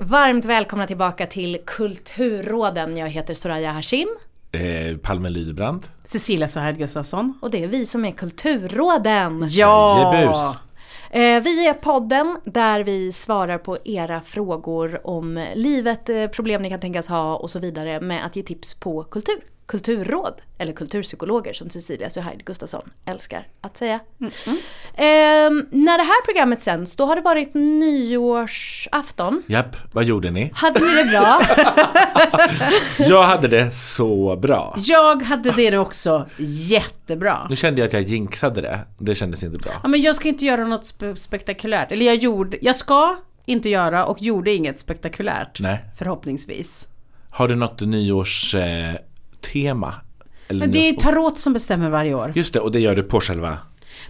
och varmt välkomna tillbaka till Kulturråden. Jag heter Soraya Hashim Eh, Palme Lydebrand. Cecilia Sohaid Gustafsson. och det är vi som är Kulturråden. Jajebus. Eh, vi är podden där vi svarar på era frågor om livet, eh, problem ni kan tänkas ha och så vidare med att ge tips på kultur. Kulturråd, eller kulturpsykologer som Cecilia Suhaid Gustafsson älskar att säga. Eh, när det här programmet sänds, då har det varit nyårsafton. Japp, vad gjorde ni? Hade ni det bra? Jag hade det så bra. Jag hade det också jättebra. Nu kände jag att jag jinxade det. Det kändes inte bra. Ja, men jag ska inte göra något spe- spektakulärt. Eller jag gjorde, jag ska inte göra och gjorde inget spektakulärt. Nej. Förhoppningsvis. Har du något nyårstema? Eh, tema? Eller Men det är tarot som bestämmer varje år. Just det, och det gör du på själva...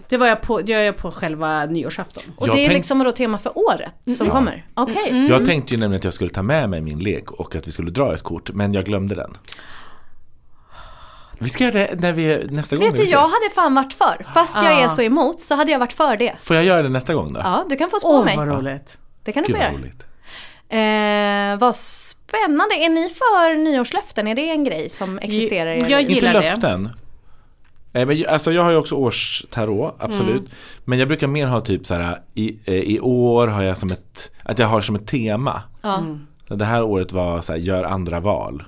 Det var jag på, det gör jag på själva nyårsafton. Och Jag det är tänk- liksom vadå tema för året som kommer? Okej. Jag tänkte ju nämligen att jag skulle ta med mig min lek och att vi skulle dra ett kort, men jag glömde den. Vi ska göra det när vi, nästa gång Vet du, jag hade fan varit för. Fast jag är Ah. så emot så hade jag varit för det. Får jag göra det nästa gång då? Ja, du kan få spå Åh, mig. vad roligt. Det kan du Gud få göra. roligt. Eh, vad spännande. Är ni för nyårslöften? Är det en grej som existerar i er Jag liv? gillar Inte det. löften. Eh, Men, ju- alltså jag har ju också årstarot, absolut. Mm. Men jag brukar mer ha typ så här i, eh, i år har jag som ett, att jag har som ett tema. Ja, Så Det här året var så här, gör andra val.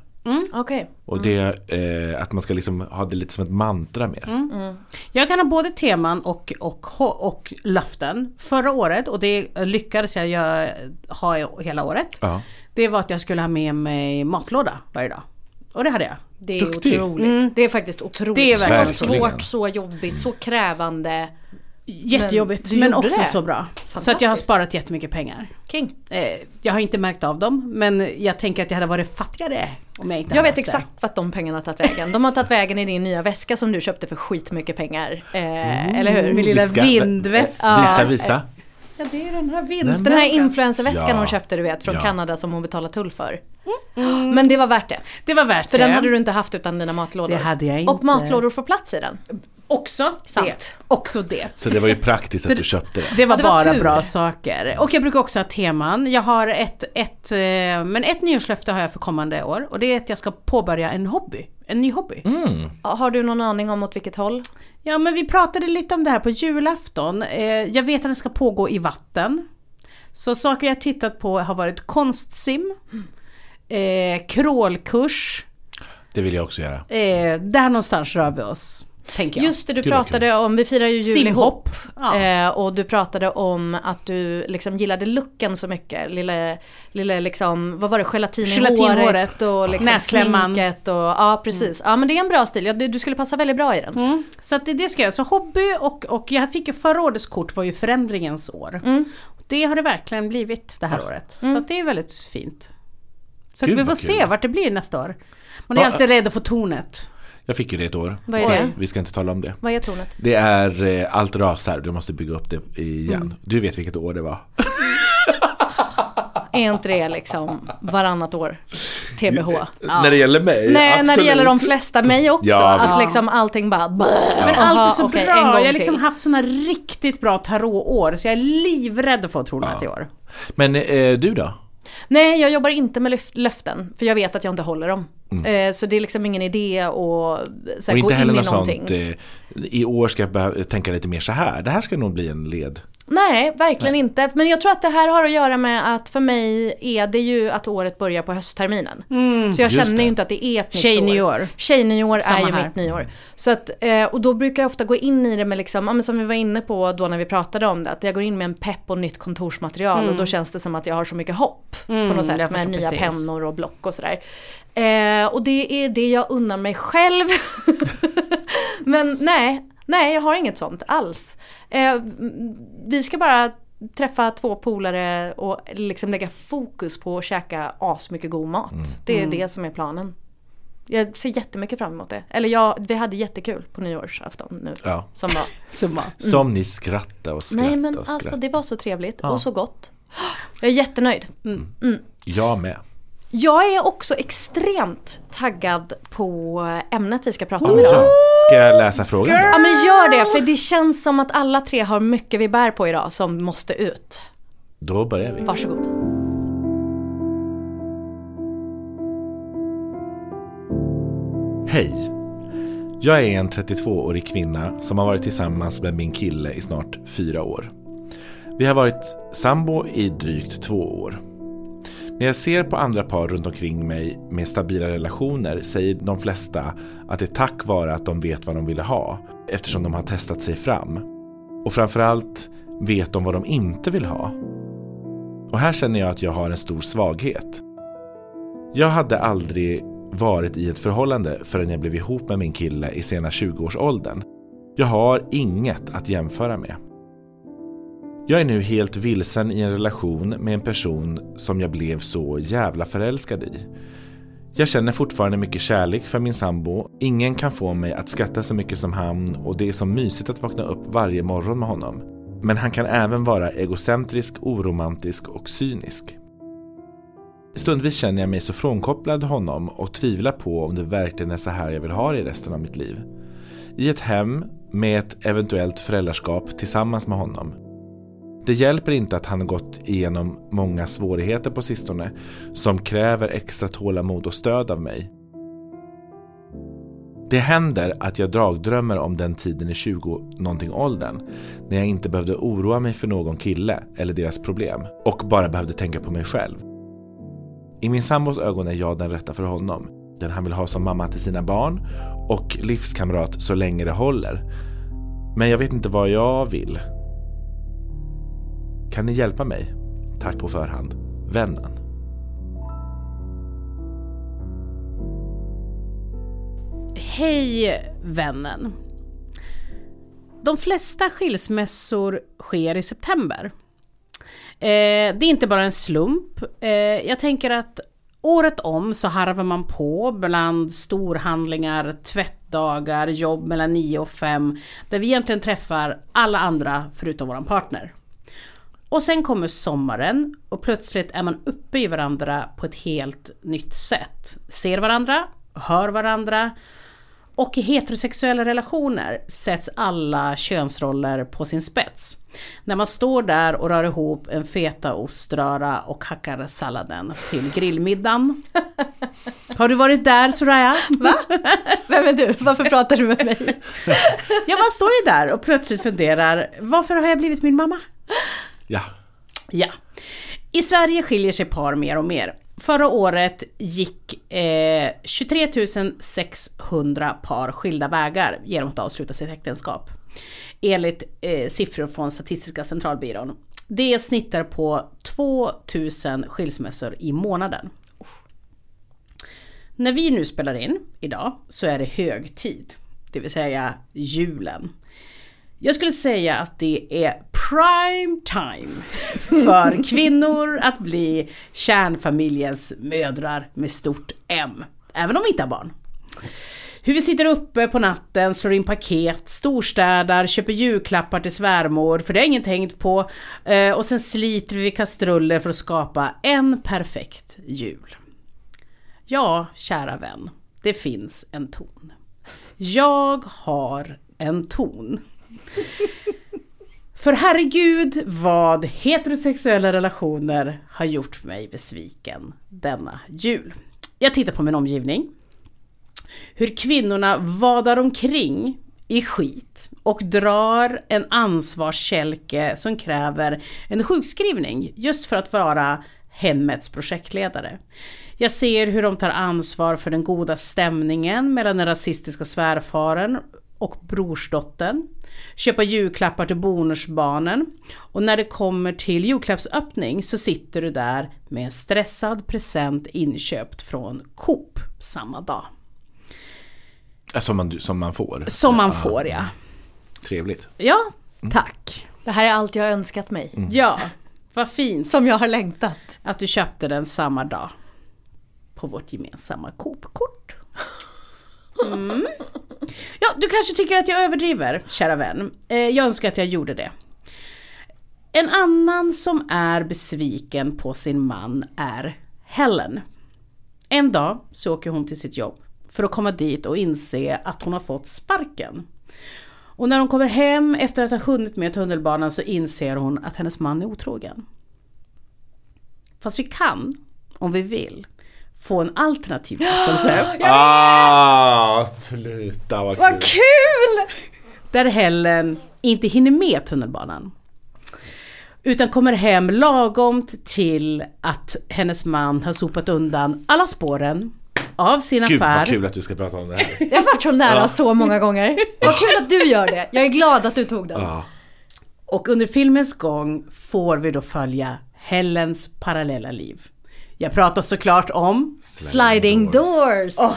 Okej. Och det, eh, att man ska liksom ha det lite som ett mantra mer. Mm. Jag kan ha både teman och, och, och löften. Förra året, och det lyckades jag ha hela året. Ja. Det var att jag skulle ha med mig matlåda varje dag. Och det hade jag. Det är Duktig. otroligt. Det är faktiskt otroligt. Det är verkligen så otroligt. svårt, så jobbigt, så krävande. Jättejobbigt Men men, också det. så bra. Så att jag har sparat jättemycket pengar. King. Eh, jag har inte märkt av dem men jag tänker att jag hade varit fattigare om jag inte Jag vet exakt vart de pengarna har tagit vägen. De har tagit vägen i din nya väska som du köpte för skitmycket pengar. Eh, eller det. hur? Min lilla Vi ska- vindväska. Visa, visa. Ja det är den här vindväskan. Den här influencerväskan Ja. hon köpte du vet från Ja. Kanada som hon betalar tull för. Men det var värt det. Det var värt För det. den hade du inte haft utan dina matlådor. Det hade jag inte. Och matlådor får plats i den. Också Sant. det. Också det. Så det var ju praktiskt att du det- köpte det. Det var det var bara tur. bra saker. Och jag brukar också ha teman. Jag har ett, ett, eh, men ett nyårslöfte har jag för kommande år. Och det är att jag ska påbörja en hobby. En ny hobby. Mm. Har du någon aning om åt vilket håll? Ja men vi pratade lite om det här på julafton. Eh, jag vet att den ska pågå i vatten. Så saker jag tittat på har varit konstsim, eh, crawlkurs. Det vill jag också göra. Eh, där någonstans rör vi oss, tänker jag. Just det, du Gud, pratade om, vi firar ju jul ihop. Ja. Eh, och du pratade om att du liksom gillade looken så mycket. Lille, lille liksom, vad var det, gelatin Gelatin i håret håret. och liksom Näsklämman. sminket och ja precis. Ja men det är en bra stil, ja, du, du skulle passa väldigt bra i den. Mm. Så att det, det ska jag. Så hobby och, och jag fick ju förra årets kort var ju förändringens år. Mm. Det har det verkligen blivit det här året. Så att det är väldigt fint. Så att Gud, vi får se kul. vart det blir nästa år. Man är Va- alltid rädd att få tornet. Jag fick ju det ett år. Vad är det? Vi ska inte tala om det. Vad är tornet? Det är eh, allt rasar, du måste bygga upp det igen. Mm. Du vet vilket år det var. Är inte det liksom varannat år? TBH? När det gäller mig, Nej, när det absolut. gäller de flesta, mig också. Ja, att liksom allting bara... Men Jaha, allt är så okej, bra. en gång Jag har liksom till. haft såna riktigt bra tarotår. Så jag är livrädd att få tornet i år. Men eh, du då? Nej, jag jobbar inte med löf- löften. För jag vet att jag inte håller dem. Mm. Eh, så det är liksom ingen idé att Och gå inte in heller i något någonting. sånt, eh, i år ska jag tänka lite mer så här. Det här ska nog bli en led. Nej, verkligen inte. Men jag tror att det här har att göra med att för mig är det ju att året börjar på höstterminen. Så jag Mm, känner ju inte att det är ett nytt Tjejnyår. år. Tjejnyår är Samma ju här. mitt nyår. Så att, eh, och då brukar jag ofta gå in i det med liksom, som vi var inne på då när vi pratade om det, att jag går in med en pepp och nytt kontorsmaterial och då känns det som att jag har så mycket hopp på Mm, något sätt med nya precis. pennor och block och sådär. Eh, och det är det jag unnar mig själv. men nej, nej jag har inget sånt alls. Eh, vi ska bara träffa två polare och liksom lägga fokus på att käka asmycket god mat. Det är det som är planen. Jag ser jättemycket fram emot det. Eller ja, vi hade jättekul på nyårsafton nu. Ja. Som var. Summa. Som ni skrattar och skrattar Nej men och skrattar. alltså det var så trevligt Ja. och så gott. Jag är jättenöjd. Jag med. Jag är också extremt taggad på ämnet vi ska prata om idag. Ska jag läsa frågan? Girl! Ja men gör det, för det känns som att alla tre har mycket vi bär på idag som måste ut. Då börjar vi. Varsågod. Hej! Jag är en 32-årig kvinna som har varit tillsammans med min kille i snart fyra år. Vi har varit sambo i drygt två år. När jag ser på andra par runt omkring mig med stabila relationer säger de flesta att det är tack vare att de vet vad de ville ha eftersom de har testat sig fram. Och framförallt vet de vad de inte vill ha. Och här känner jag att jag har en stor svaghet. Jag hade aldrig varit i ett förhållande förrän jag blev ihop med min kille i sena 20-årsåldern. Jag har inget att jämföra med. Jag är nu helt vilsen i en relation med en person som jag blev så jävla förälskad i. Jag känner fortfarande mycket kärlek för min sambo. Ingen kan få mig att skratta så mycket som han och det är så mysigt att vakna upp varje morgon med honom. Men han kan även vara egocentrisk, oromantisk och cynisk. Stundvis känner jag mig så frånkopplad honom och tvivlar på om det verkligen är så här jag vill ha det i resten av mitt liv. I ett hem med ett eventuellt föräldraskap tillsammans med honom. Det hjälper inte att han gått igenom många svårigheter på sistone som kräver extra tålamod och stöd av mig. Det händer att jag dragdrömmer om den tiden i 20-någonting åldern när jag inte behövde oroa mig för någon kille eller deras problem och bara behövde tänka på mig själv. I min sambos ögon är jag den rätta för honom. Den han vill ha som mamma till sina barn och livskamrat så länge det håller. Men jag vet inte vad jag vill. Kan ni hjälpa mig? Tack på förhand. Vännen. Hej vännen. De flesta skilsmässor sker i september. Eh, det är inte bara en slump. Eh, jag tänker att året om så harvar man på bland storhandlingar, tvättdagar, jobb mellan 9 och 5 där vi egentligen träffar alla andra förutom våran partner. Och sen kommer sommaren och plötsligt är man uppe i varandra på ett helt nytt sätt. Ser varandra, hör varandra och i heterosexuella relationer sätts alla könsroller på sin spets. När man står där och rör ihop en fetaoströra och hackar salladen till grillmiddagen. Har du varit där Soraya? Va? Vem är du? Varför pratar du med mig? Ja, man står ju där och plötsligt funderar, varför har jag blivit min mamma? Ja. Ja. I Sverige skiljer sig par mer och mer. Förra året gick eh, 23 600 par skilda vägar genom att avsluta sitt äktenskap. Enligt eh, siffror från Statistiska centralbyrån. Det snittar på 2000 skilsmässor i månaden. När vi nu spelar in idag så är det högtid. Det vill säga julen. Jag skulle säga att det är prime time för kvinnor att bli kärnfamiljens mödrar med stort M. Även om vi inte har barn. Hur vi sitter uppe på natten, slår in paket, storstädar, köper julklappar till svärmor, för det har ingen tänkt på. Eh, Och sen sliter vi kastruller för att skapa en perfekt jul. Ja, kära vän, det finns en ton. Jag har en ton. För herregud vad heterosexuella relationer har gjort mig besviken denna jul. Jag tittar på min omgivning. Hur kvinnorna vadar omkring i skit och drar en ansvarskälke som kräver en sjukskrivning just för att vara hemmets projektledare. Jag ser hur de tar ansvar för den goda stämningen mellan den rasistiska svärfaren och brorsdottern. Köpa julklappar till bonusbarnen. Och när det kommer till julklappsöppning så sitter du där med en stressad present inköpt från Coop samma dag. Som man, som man får. Som man får ja. Trevligt. Ja, tack. Det här är allt jag har önskat mig. Ja, vad fint Som jag har längtat. att du köpte den samma dag. På vårt gemensamma Coop-kort. Mm. Ja, du kanske tycker att jag överdriver, kära vän. Eh, jag önskar att jag gjorde det. En annan som är besviken på sin man är Helen. En dag så åker hon till sitt jobb för att komma dit och inse att hon har fått sparken. Och när hon kommer hem efter att ha hunnit med tunnelbanan så inser hon att hennes man är otrogen. Fast vi kan, om vi vill, få en alternativ berättelse. Ah, sluta vad kul. Vad kul! där Helen inte hinner med tunnelbanan. Utan kommer hem lagomt till att hennes man har sopat undan alla spåren av sin Gud affär. vad kul att du ska prata om det här. Jag har varit så nära Ja. så många gånger. Vad kul att du gör det. Jag är glad att du tog den. Ja. Och under filmens gång får vi då följa Helens parallella liv. Jag pratar såklart om, Sliding doors. åh,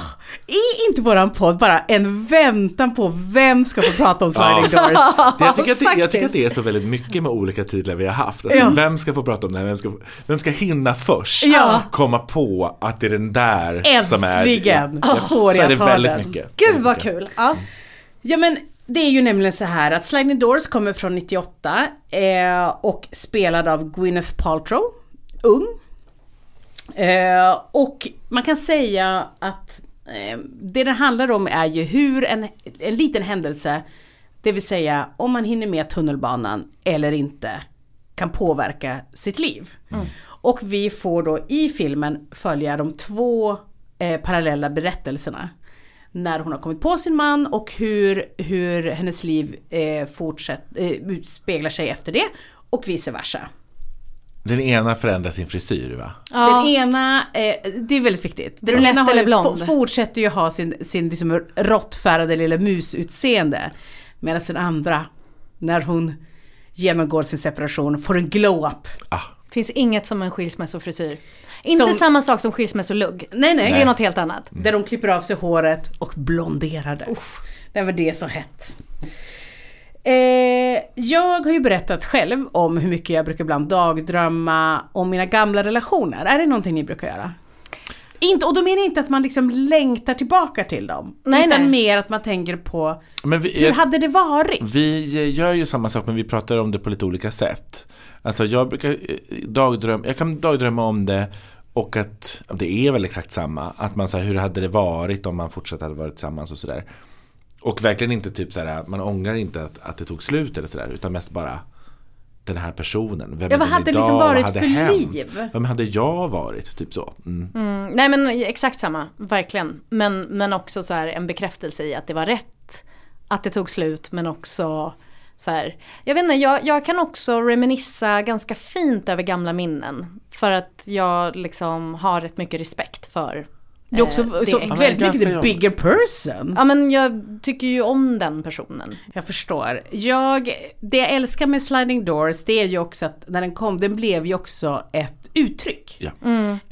är inte våran podd bara en väntan på vem ska få prata om sliding doors? Det, jag, tycker att det, jag tycker att det är så väldigt mycket med olika titlar vi har haft. Alltså, Ja. Vem ska få prata om det här? Vem ska, vem ska hinna först Ja. komma på att det är den där som är... Äntligen Ja, får så är det väldigt den. mycket. Gud vad kul. Ja. Ja men det är ju nämligen så här att Sliding Doors kommer från 98 eh, och spelad av Gwyneth Paltrow, ung. Eh, och man kan säga att eh, det den handlar om är ju hur en, en liten händelse, det vill säga om man hinner med tunnelbanan eller inte, kan påverka sitt liv. Och vi får då i filmen följa de två eh, parallella berättelserna. När hon har kommit på sin man och hur, hur hennes liv eh, fortsätt, eh, speglar sig efter det och vice versa. Den ena förändrar sin frisyr va? Ja. Den ena, eh, det är väldigt viktigt. Den ena eller ju, blond? fortsätter ju ha sin, sin liksom råttfärgade lilla musutseende. Medan den andra, när hon genomgår sin separation, får en glow-up. Ah, Finns inget som en skilsmässofrisyr. Inte Som- samma sak som skilsmässolugg. Nej, nej. Det är något helt annat. Där de klipper av sig håret och blonderar det. Det var det så hett. Eh, jag har ju berättat själv om hur mycket jag brukar ibland dagdrömma om mina gamla relationer. Är det någonting ni brukar göra? Inte, och då menar jag inte att man liksom längtar tillbaka till dem. Nej, utan nej. mer att man tänker på men vi, hur jag, hade det varit? vi gör ju samma sak men vi pratar om det på lite olika sätt. Alltså jag brukar eh, dagdrömma, jag kan dagdrömma om det och att, det är väl exakt samma, att man säger hur hade det varit om man fortsatt hade varit tillsammans och sådär. Och verkligen inte typ såhär, man ångrar inte att, att det tog slut eller sådär, utan mest bara den här personen. Vem Ja, vad hade liksom varit hade för hänt? liv? Vem hade jag varit? Typ så. Mm. Mm, nej men exakt samma, verkligen. Men, men också så här en bekräftelse i att det var rätt. Att det tog slut men också så här. Jag vet inte, jag, jag kan också reminissa ganska fint över gamla minnen. För att jag liksom har rätt mycket respekt för Det är också eh, det så väldigt mycket bigger person. Ja men jag tycker ju om den personen. Jag förstår. Jag, det jag älskar med Sliding Doors det är ju också att när den kom, den blev ju också ett uttryck. Ja.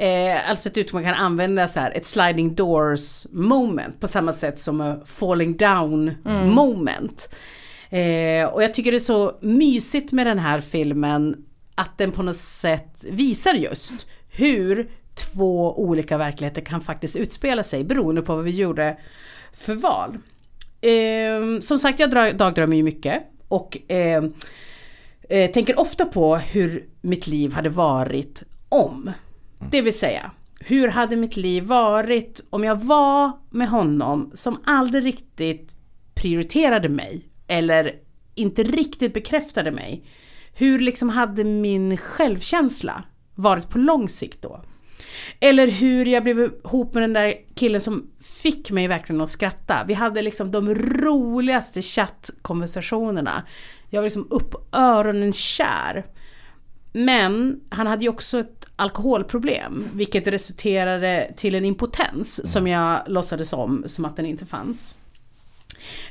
Eh, alltså ett uttryck man kan använda så här, ett sliding doors moment på samma sätt som a falling down moment. Eh, och jag tycker det är så mysigt med den här filmen att den på något sätt visar just hur två olika verkligheter kan faktiskt utspela sig beroende på vad vi gjorde för val. Eh, som sagt, jag dagdrömmer ju mycket och eh, eh, tänker ofta på hur mitt liv hade varit om. Det vill säga, hur hade mitt liv varit om jag var med honom som aldrig riktigt prioriterade mig eller inte riktigt bekräftade mig. Hur liksom hade min självkänsla varit på lång sikt då? Eller hur jag blev ihop med den där killen som fick mig verkligen att skratta. Vi hade liksom de roligaste chattkonversationerna. Jag var liksom upp öronen kär. Men han hade ju också ett alkoholproblem, vilket resulterade till en impotens som jag låtsades om som att den inte fanns.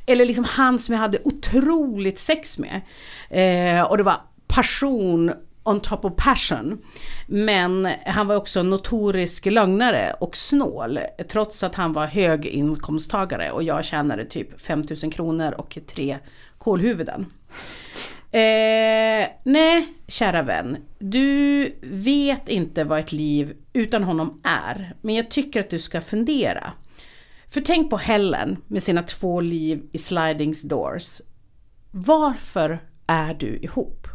Eller liksom han som jag hade otroligt sex med. Eh, och det var passion on top of passion. Men han var också notorisk lögnare och snål. Trots att han var höginkomsttagare och jag tjänade typ 5000 kronor och tre kolhuvuden. Eh, nej, kära vän. Du vet inte vad ett liv utan honom är. Men jag tycker att du ska fundera. För tänk på Helen med sina två liv i Slidings Doors. Varför är du ihop?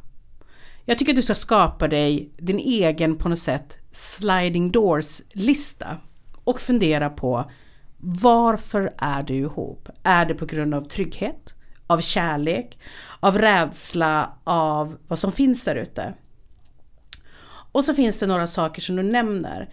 Jag tycker att du ska skapa dig din egen på något sätt Sliding Doors-lista. Och fundera på varför är du ihop? Är det på grund av trygghet? Av kärlek? Av rädsla av vad som finns där ute? Och så finns det några saker som du nämner.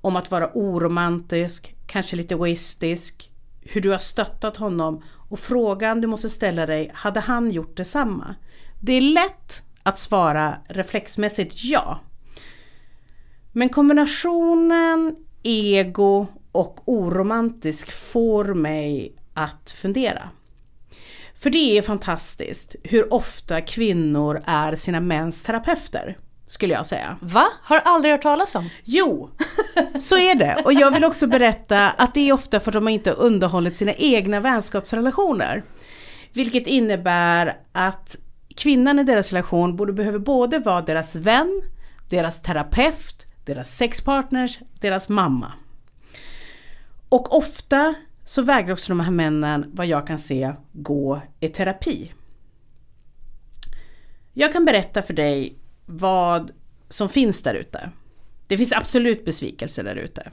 om att vara oromantisk, kanske lite egoistisk, hur du har stöttat honom och frågan du måste ställa dig, hade han gjort detsamma? Det är lätt att svara reflexmässigt ja. Men kombinationen ego och oromantisk får mig att fundera. För det är fantastiskt hur ofta kvinnor är sina mäns terapeuter, skulle jag säga. Va? Har aldrig hört talas om. Jo, så är det. Och jag vill också berätta att det är ofta för att de inte har underhållit sina egna vänskapsrelationer. Vilket innebär att kvinnan i deras relation borde behöva både vara deras vän, deras terapeut, deras sexpartners, deras mamma. Och ofta så vägrar också de här männen, vad jag kan se, gå i terapi. Jag kan berätta för dig vad som finns där ute. Det finns absolut besvikelser där ute.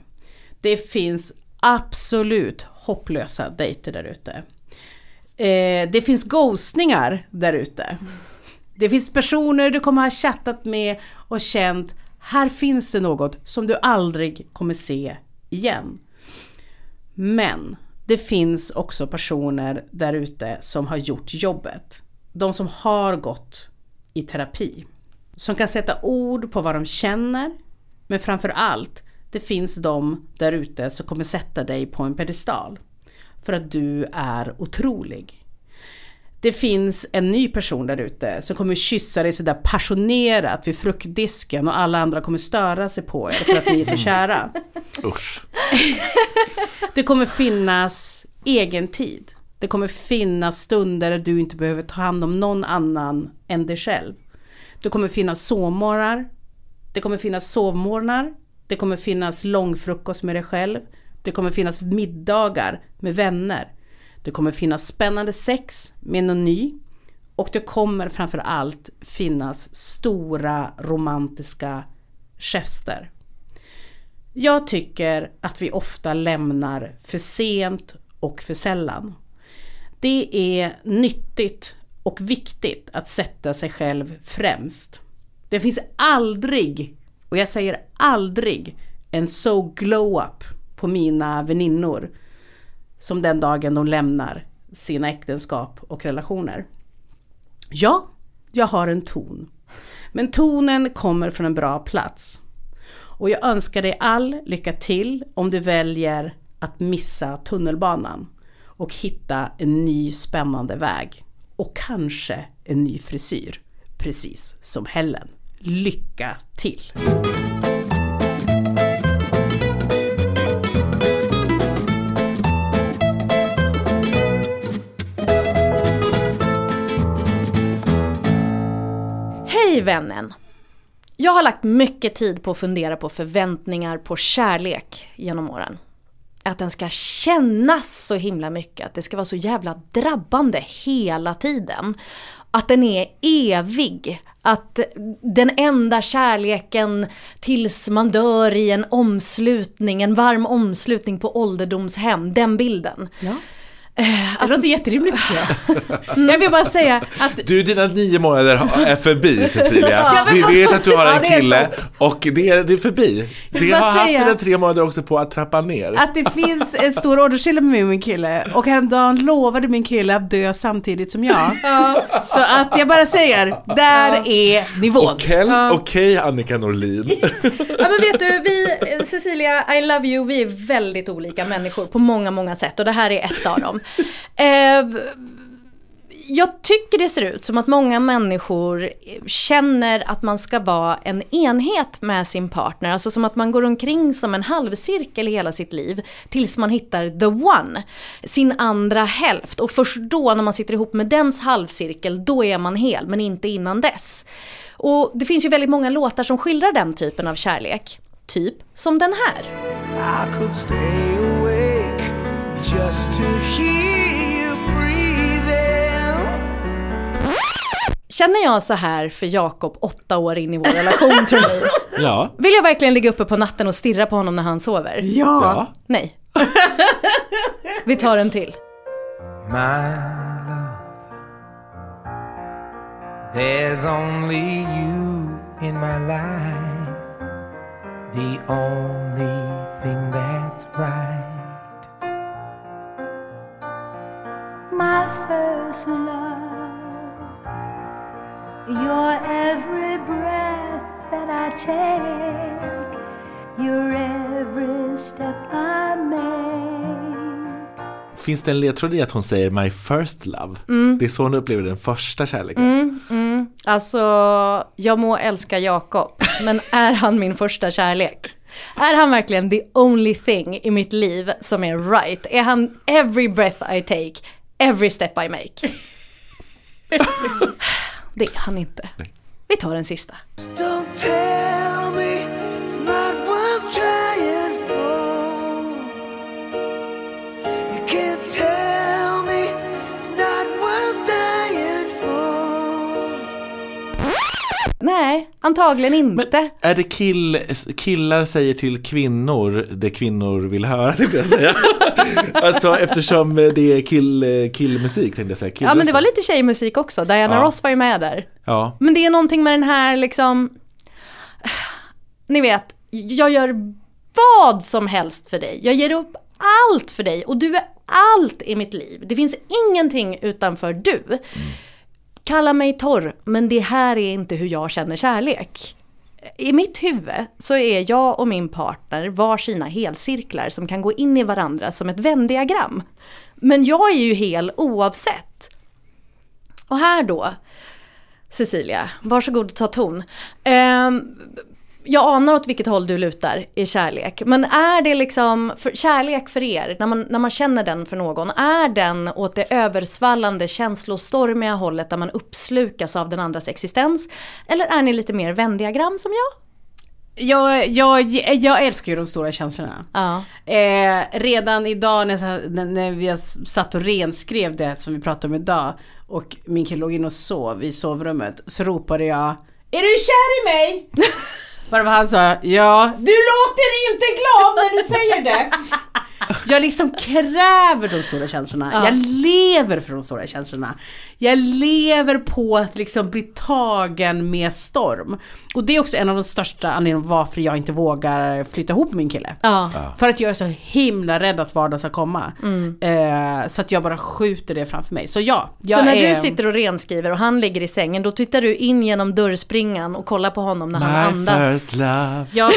Det finns absolut hopplösa dejter där ute. Eh, det finns ghostningar där ute. Det finns personer du kommer ha chattat med och känt, här finns det något som du aldrig kommer se igen. Men det finns också personer där ute som har gjort jobbet. De som har gått i terapi. Som kan sätta ord på vad de känner. Men framför allt, det finns de där ute som kommer sätta dig på en pedestal. För att du är otrolig. Det finns en ny person där ute som kommer kyssa dig sådär passionerat vid fruktdisken och alla andra kommer störa sig på er för att ni är så kära. Usch. Det kommer finnas egen tid. Det kommer finnas stunder där du inte behöver ta hand om någon annan än dig själv. Det kommer finnas sovmorgnar. Det kommer finnas sovmorgnar. Det kommer finnas långfrukost med dig själv. Det kommer finnas middagar med vänner. Det kommer finnas spännande sex med någon ny. Och det kommer framför allt finnas stora romantiska gester. Jag tycker att vi ofta lämnar för sent och för sällan. Det är nyttigt och viktigt att sätta sig själv främst. Det finns aldrig, och jag säger aldrig, en so glow-up på mina väninnor som den dagen de lämnar sina äktenskap och relationer. Ja, jag har en ton. Men tonen kommer från en bra plats. Och jag önskar dig all lycka till om du väljer att missa tunnelbanan och hitta en ny spännande väg. Och kanske en ny frisyr, precis som Helen. Lycka till! Vännen! Jag har lagt mycket tid på att fundera på förväntningar på kärlek genom åren. Att den ska kännas så himla mycket, att det ska vara så jävla drabbande hela tiden. Att den är evig, att den enda kärleken tills man dör i en omslutning, en varm omslutning på ålderdomshem, den bilden. Ja. Det låter jätterimligt tycker jag. Jag vill bara säga att Du, dina nio månader är förbi Cecilia. Vi vet att du har en kille och det är, det är förbi. Det har haft dina tre månader också på att trappa ner. att det finns en stor åldersskillnad med mig och min kille och häromdagen lovade min kille att dö samtidigt som jag. Så att jag bara säger, där är nivån. Okej, okej Annika Norlin. Ja men vet du, vi, Cecilia, I love you, vi är väldigt olika människor på många, många sätt och det här är ett av dem. Eh, jag tycker det ser ut som att många människor känner att man ska vara en enhet med sin partner. Alltså som att man går omkring som en halvcirkel i hela sitt liv. Tills man hittar the one. Sin andra hälft. Och först då när man sitter ihop med dens halvcirkel, då är man hel. Men inte innan dess. Och det finns ju väldigt många låtar som skildrar den typen av kärlek. Typ som den här just to hear you breathing. Känner jag så här för Jakob åtta år in i vår relation tror ni? Ja. Vill jag verkligen ligga uppe på natten och stirra på honom när han sover? Ja. ja. Nej. Vi tar en till. My love, there's only you in my life. the only thing that's right. My first love. Your every breath that I take, your every step I make. Finns det en ledtråd i att hon säger my first love? Det är så hon upplever den första kärleken. Mm, Alltså, jag må älska Jakob, men är han min första kärlek? Är han verkligen the only thing i mitt liv som är right? Är han every breath I take, every step I make? Det är han inte. Vi tar den sista. Don't tell me Nej, antagligen inte. Är det kill, killar säger till kvinnor det kvinnor vill höra tänkte jag säga. alltså eftersom det är kill, killmusik tänkte jag säga. Killar Ja men det var lite tjejmusik också, Diana Ja. Ross var ju med där. Ja, Men det är någonting med den här liksom, ni vet, jag gör vad som helst för dig. Jag ger upp allt för dig och du är allt i mitt liv. Det finns ingenting utanför du. Kalla mig torr, men det här är inte hur jag känner kärlek. I mitt huvud så är jag och min partner var sina helcirklar som kan gå in i varandra som ett vändiagram. Men jag är ju hel oavsett. Och här då, Cecilia, varsågod och ta ton. Eh, jag anar åt vilket håll du lutar i kärlek. Men är det liksom, för, kärlek för er, när man, när man känner den för någon, är den åt det översvallande känslostormiga hållet där man uppslukas av den andras existens? Eller är ni lite mer vändiagram som jag? Jag, jag, jag älskar ju de stora känslorna. Ja. Eh, redan idag när, när, vi satt och renskrev det som vi pratade om idag och min kille låg inne och sov i sovrummet så ropade jag Är du kär i mig? Varför han sa ja, du låter inte glad när du säger det. Jag liksom kräver de stora känslorna. Ja. Jag lever för de stora känslorna. Jag lever på att liksom bli tagen med storm. Och det är också en av de största anledningarna varför jag inte vågar flytta ihop med min kille. Ja. För att jag är så himla rädd att vardagen ska komma. Eh, så att jag bara skjuter det framför mig. Så ja, jag Så när är... du sitter och renskriver och han ligger i sängen, då tittar du in genom dörrspringan och kollar på honom när han my andas. first love. Jag,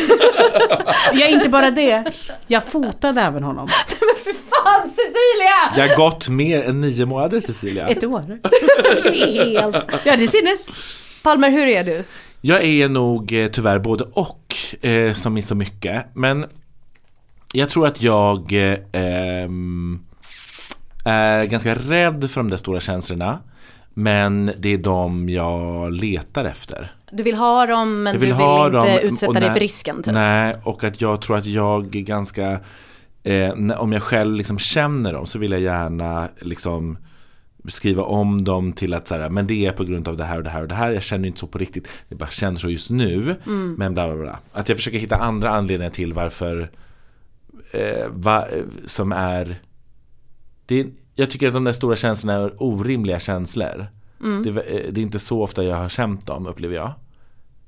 jag är inte bara det, jag fotade även honom. Men för fan Cecilia! Jag har gått mer än nio månader Cecilia. Ett år. Helt. Ja, det är sinnes. Palmer, hur är du? Jag är nog eh, tyvärr både och, eh, som i så mycket. Men jag tror att jag eh, är ganska rädd för de där stora känslorna. Men det är de jag letar efter. Du vill ha dem men Jag du vill inte dem, utsätta dig för risken typ. Nej, och att jag tror att jag är ganska eh, när- Om jag själv liksom känner dem så vill jag gärna liksom skriva om dem till att så här, men det är på grund av det här och det här och det här. Jag känner inte så på riktigt. Det bara känner så just nu. Mm. Men bla bla bla. Att jag försöker hitta andra anledningar till varför eh, va, eh, som är det jag tycker att de där stora känslorna är orimliga känslor. Mm. Det, är- det är inte så ofta jag har känt dem, upplever jag.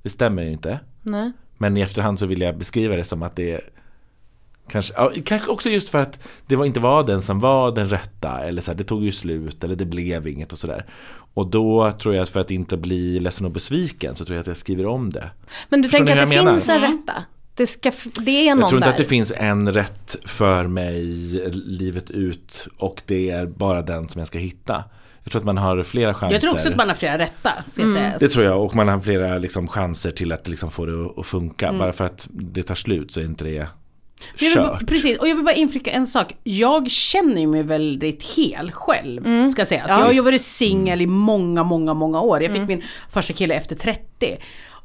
Det stämmer ju inte. Nej. Men i efterhand så vill jag beskriva det som att det är Kanske, ja, kanske också just för att det var, inte var den som var den rätta eller så här, det tog ju slut eller det blev inget och sådär. Och då tror jag att för att inte bli ledsen och besviken så tror jag att jag skriver om det. Men du Förstår tänker att det jag finns en rätta? Det, ska, det är någon Jag tror inte där. att det finns en rätt för mig livet ut och det är bara den som jag ska hitta. Jag tror att man har flera chanser. Jag tror också att man har flera rätta, ska Mm. sägas. Det tror jag och man har flera liksom, chanser till att liksom, få det att- att funka. Mm. Bara för att det tar slut så är inte det Jag vill, kört. precis, och jag vill bara inflika en sak. Jag känner mig väldigt hel själv, Mm. ska sägas. Ja, jag har ju varit singel i många, många, många år. Jag fick Mm. min första kille efter 30.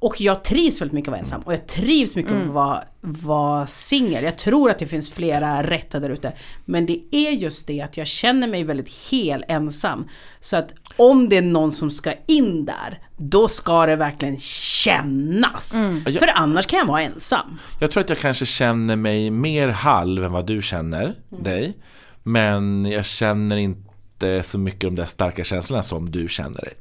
Och jag trivs väldigt mycket att vara ensam. Och jag trivs mycket Mm. att vara, vara singel. Jag tror att det finns flera rätta där ute. Men det är just det att jag känner mig väldigt hel ensam. Så att om det är någon som ska in där, då ska det verkligen kännas. Mm. För annars kan jag vara ensam. Jag tror att jag kanske känner mig mer halv än vad du känner Mm. dig. Men jag känner inte så mycket de där starka känslorna som du känner dig.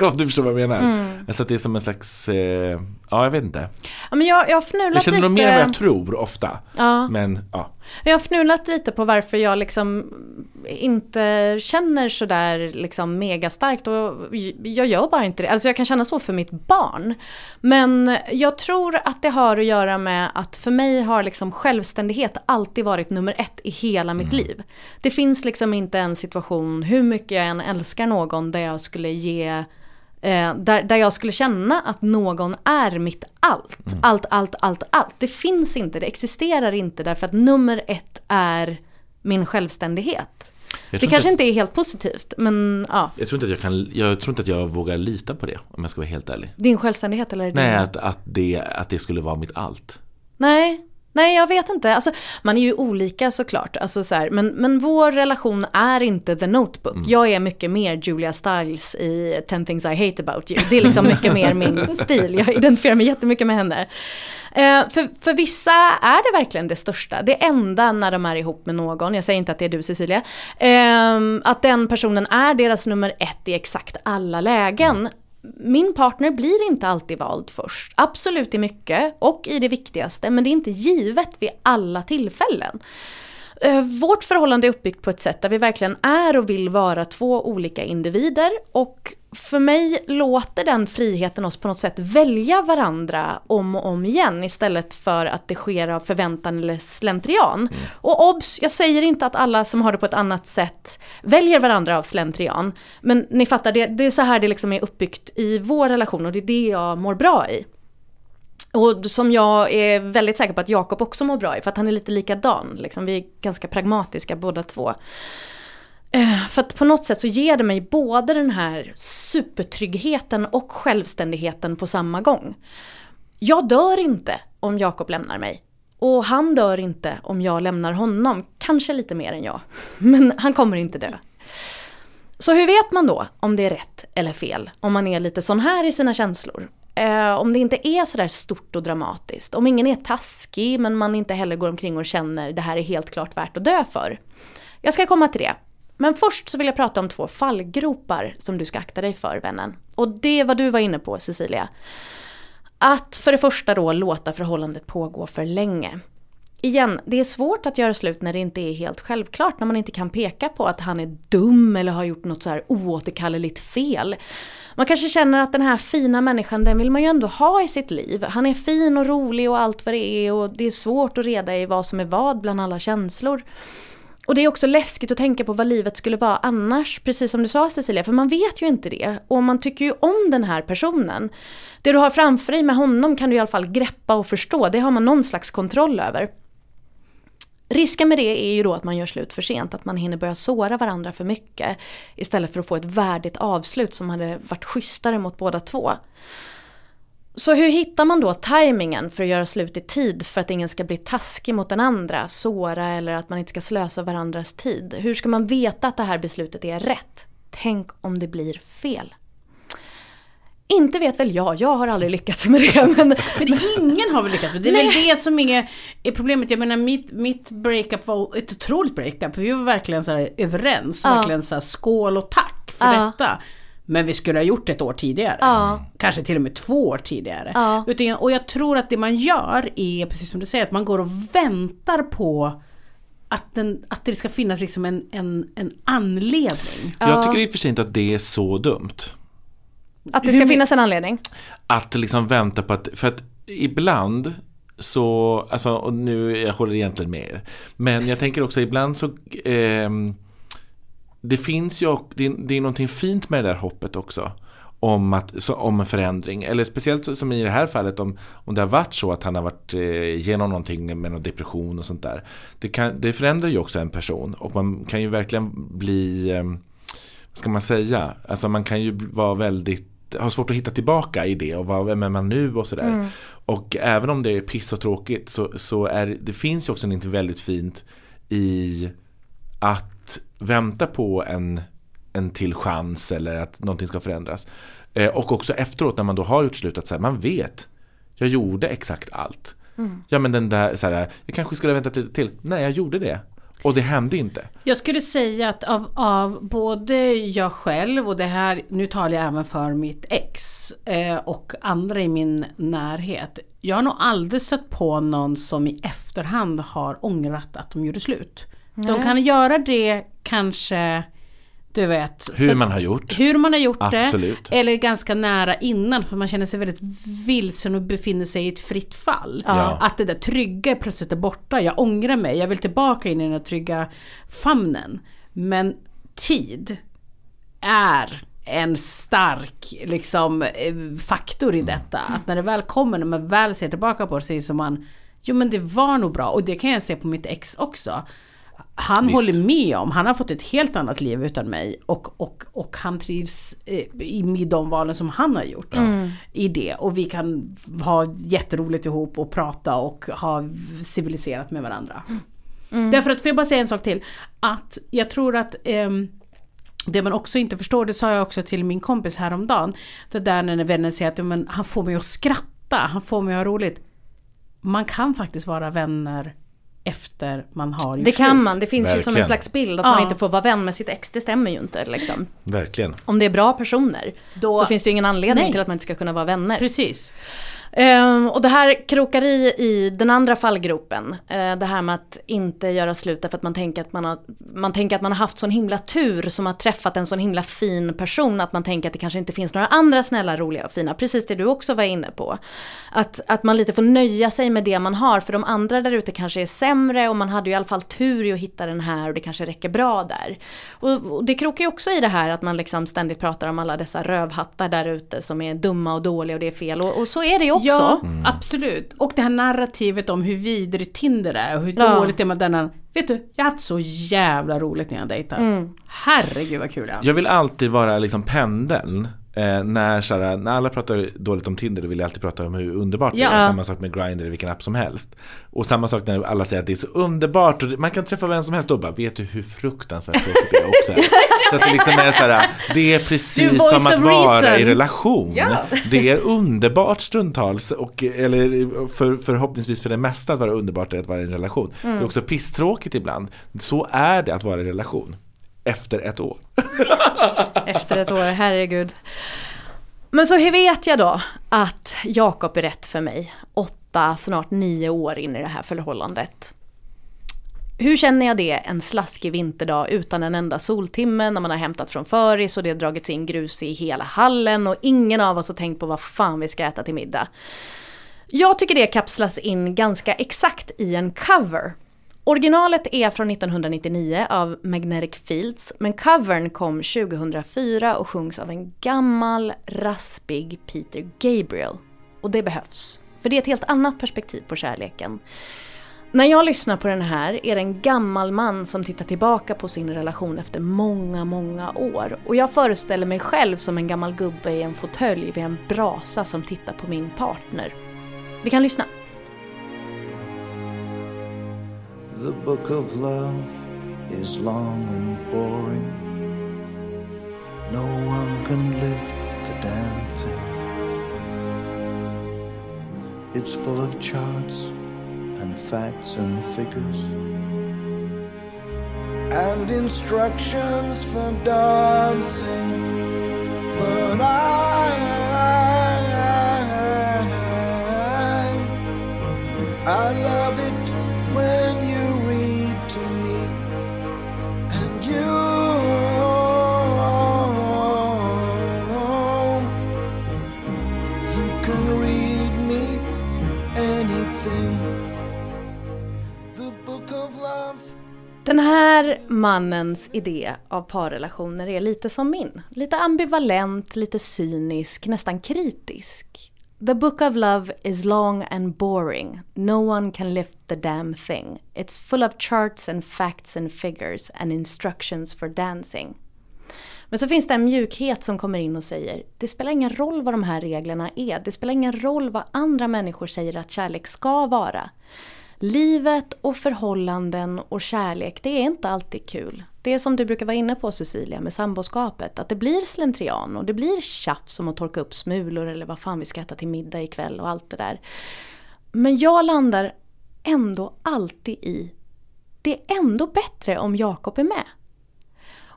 Om du förstår vad jag menar. Mm. Att det är som en slags, eh, Ja, jag vet inte. Ja, men jag, jag har fnulat Jag känner nog lite... mer än vad jag tror ofta. Ja. Men ja. Jag har fnulat lite på varför jag liksom inte känner sådär liksom megastarkt och jag gör bara inte det. Alltså jag kan känna så för mitt barn. Men jag tror att det har att göra med att för mig har liksom självständighet alltid varit nummer ett i hela mitt liv. Det finns liksom inte en situation, hur mycket jag än älskar någon, där jag skulle ge Eh, där, där jag skulle känna att någon är mitt allt. Allt, allt, allt, allt. Det finns inte, det existerar inte därför att nummer ett är min självständighet. Det kanske inte inte är helt positivt, men ja. Jag tror inte att jag kan, jag tror inte att jag vågar lita på det om jag ska vara helt ärlig. Din självständighet eller? Din... Nej, att, att, det, att det skulle vara mitt allt. Nej, nej jag vet inte. Alltså, man är ju olika såklart. Alltså, så här, men, men vår relation är inte the notebook. Jag är mycket mer Julia Stiles i 10 things I hate about you. Det är liksom mycket mer min stil. Jag identifierar mig jättemycket med henne. Eh, för, för vissa är det verkligen det största. Det enda när de är ihop med någon, jag säger inte att det är du Cecilia, eh, att den personen är deras nummer ett i exakt alla lägen. Min partner blir inte alltid vald först. Absolut i mycket och i det viktigaste, men det är inte givet vid alla tillfällen. Eh, Vårt förhållande är uppbyggt på ett sätt där vi verkligen är och vill vara två olika individer och för mig låter den friheten oss på något sätt välja varandra om och om igen istället för att det sker av förväntan eller slentrian. Och obs, jag säger inte att alla som har det på ett annat sätt väljer varandra av slentrian. Men ni fattar, det, det är så här det liksom är uppbyggt i vår relation och det är det jag mår bra i. Och som jag är väldigt säker på att Jakob också mår bra i, för att han är lite likadan. Liksom. Vi är ganska pragmatiska båda två. Eh, för att på något sätt så ger det mig både den här supertryggheten och självständigheten på samma gång. Jag dör inte om Jakob lämnar mig. Och han dör inte om jag lämnar honom. Kanske lite mer än jag. Men han kommer inte dö. Så hur vet man då om det är rätt eller fel? Om man är lite sån här i sina känslor? Eh, om det inte är sådär stort och dramatiskt. Om ingen är taskig men man inte heller går omkring och känner det här är helt klart värt att dö för. Jag ska komma till det. Men först så vill jag prata om två fallgropar som du ska akta dig för vännen. Och det är vad du var inne på Cecilia. Att för det första då låta förhållandet pågå för länge. Igen, det är svårt att göra slut när det inte är helt självklart, när man inte kan peka på att han är dum eller har gjort något så här oåterkalleligt fel. Man kanske känner att den här fina människan, den vill man ju ändå ha i sitt liv. Han är fin och rolig och allt vad det är och det är svårt att reda i vad som är vad bland alla känslor. Och det är också läskigt att tänka på vad livet skulle vara annars, precis som du sa Cecilia, för man vet ju inte det. Och man tycker ju om den här personen. Det du har framför dig med honom kan du i alla fall greppa och förstå, det har man någon slags kontroll över. Risken med det är ju då att man gör slut för sent, att man hinner börja såra varandra för mycket istället för att få ett värdigt avslut som hade varit schysstare mot båda två. Så hur hittar man då tajmingen för att göra slut i tid för att ingen ska bli taskig mot den andra, såra eller att man inte ska slösa varandras tid? Hur ska man veta att det här beslutet är rätt? Tänk om det blir fel. Inte vet väl jag, jag har aldrig lyckats med det. Men, Men ingen har väl lyckats med det. Det är väl det som är, är problemet. Jag menar mitt, mitt breakup var ett otroligt breakup. Vi var verkligen så här överens. Ja. Verkligen så här skål och tack för Ja. detta. Men vi skulle ha gjort det ett år tidigare. Ja. Kanske till och med två år tidigare. Ja. Utan, och jag tror att det man gör är, precis som du säger, att man går och väntar på att, den, att det ska finnas liksom en, en, en anledning. Jag tycker i och för sig inte att det är så dumt. Att det ska finnas en anledning. Att liksom vänta på att, för att ibland så, alltså och nu, jag håller egentligen med er. Men jag tänker också ibland så, ehm, det finns ju, det, är- det är någonting fint med det där hoppet också. Om, att, så, om en förändring, eller speciellt så- som i det här fallet om, om det har varit så att han har varit eh, någonting med någon depression och sånt där. Det, kan, det förändrar ju också en person och man kan ju verkligen bli, eh, vad ska man säga, alltså man kan ju vara väldigt har svårt att hitta tillbaka i det och vad, vem är man nu och sådär. Och även om det är piss och tråkigt så, så är det finns ju också något väldigt fint i att vänta på en, en till chans eller att någonting ska förändras. Eh, och också efteråt när man då har gjort slut att så här, man vet, jag gjorde exakt allt. Ja men den där, så här, jag kanske skulle ha väntat lite till. Nej, jag gjorde det. Och det hände inte. Jag skulle säga att av, av både jag själv och det här, nu talar jag även för mitt ex eh, och andra i min närhet. Jag har nog aldrig stött på någon som i efterhand har ångrat att de gjorde slut. De kan göra det kanske, du vet. Hur så- man har gjort. hur man har gjort Absolut. det. Eller ganska nära innan för man känner sig väldigt vilsen och befinner sig i ett fritt fall. Ja. Att det där trygga plötsligt är borta. Jag ångrar mig. Jag vill tillbaka in i den här trygga famnen. Men tid är en stark liksom, eh, faktor i detta. Att när det väl kommer, när man väl ser tillbaka på det, så inser man Jo men det var nog bra och det kan jag se på mitt ex också. Han Visst. håller med om, han har fått ett helt annat liv utan mig och, och, och han trivs eh, i med de valen som han har gjort i det. Och vi kan ha jätteroligt ihop och prata och ha civiliserat med varandra. Därför att, får jag bara säga en sak till? Att jag tror att ehm, det man också inte förstår, det sa jag också till min kompis häromdagen. Det där när vännen säger att men, han får mig att skratta, han får mig att ha roligt. Man kan faktiskt vara vänner efter man har gjort Det kan slut. man, det finns ju som en Verkligen. slags bild att Ja. man inte får vara vän med sitt ex, det stämmer ju inte liksom. Verkligen. Om det är bra personer Då- så finns det ju ingen anledning Nej. till att man inte ska kunna vara vänner. Precis. Ehm, och det här krokar i, i den andra fallgropen. Ehm, det här med att inte göra slut därför att man tänker att man har, man tänker att man har haft sån himla tur som har träffat en sån himla fin person att man tänker att det kanske inte finns några andra snälla, roliga och fina. Precis det du också var inne på. Att, att man lite får nöja sig med det man har för de andra där ute kanske är sämre och man hade ju i alla fall tur i att hitta den här och det kanske räcker bra där. Och, och det krokar ju också i det här att man liksom ständigt pratar om alla dessa rövhattar där ute som är dumma och dåliga och det är fel och, och så är det ju också. Ja, absolut. Och det här narrativet om hur vidrigt Tinder är och hur Ja. dåligt det är med denna. Vet du, jag har haft så jävla roligt när jag dejtat. Mm. Herregud vad kul jag har. Jag vill alltid vara liksom pendeln. Eh, när, såhär, när alla pratar dåligt om Tinder då vill jag alltid prata om hur underbart det Ja. är. Samma sak med Grindr eller vilken app som helst. Och samma sak när alla säger att det är så underbart och det- man kan träffa vem som helst. Då bara, vet du hur fruktansvärt tråkigt det är också är? Så att det liksom är såhär, det är precis som att vara reason. i relation. Ja. Det är underbart stundtals, och, eller för, förhoppningsvis för det mesta att vara underbart är att vara i en relation. Det är också pisstråkigt ibland. Så är det att vara i relation. Efter ett år. Efter ett år, herregud. Men så hur vet jag då att Jakob är rätt för mig? Åtta, snart nio år in i det här förhållandet. Hur känner jag det en slaskig vinterdag utan en enda soltimme när man har hämtat från föris och det har dragits in grus i hela hallen och ingen av oss har tänkt på vad fan vi ska äta till middag. Jag tycker det kapslas in ganska exakt i en cover. Originalet är från 1999 av Magnetic Fields men covern kom 2004 och sjungs av en gammal raspig Peter Gabriel. Och det behövs. För det är ett helt annat perspektiv på kärleken. När jag lyssnar på den här är det en gammal man som tittar tillbaka på sin relation efter många, många år. Och jag föreställer mig själv som en gammal gubbe i en fåtölj vid en brasa som tittar på min partner. Vi kan lyssna. The book of love is long and boring. No one can lift the damn thing. It's full of charts and facts and figures and instructions for dancing. But I, I love it when här mannens idé av parrelationer är lite som min. Lite ambivalent, lite cynisk, nästan kritisk. The book of love is long and boring. No one can lift the damn thing. It's full of charts and facts and figures and instructions for dancing. Men så finns det en mjukhet som kommer in och säger det spelar ingen roll vad de här reglerna är. Det spelar ingen roll vad andra människor säger att kärlek ska vara. Livet och förhållanden och kärlek, det är inte alltid kul. Det är som du brukar vara inne på Cecilia med samboskapet, att det blir slentrian och det blir tjafs om att torka upp smulor eller vad fan vi ska äta till middag ikväll och allt det där. Men jag landar ändå alltid i det är ändå bättre om Jakob är med.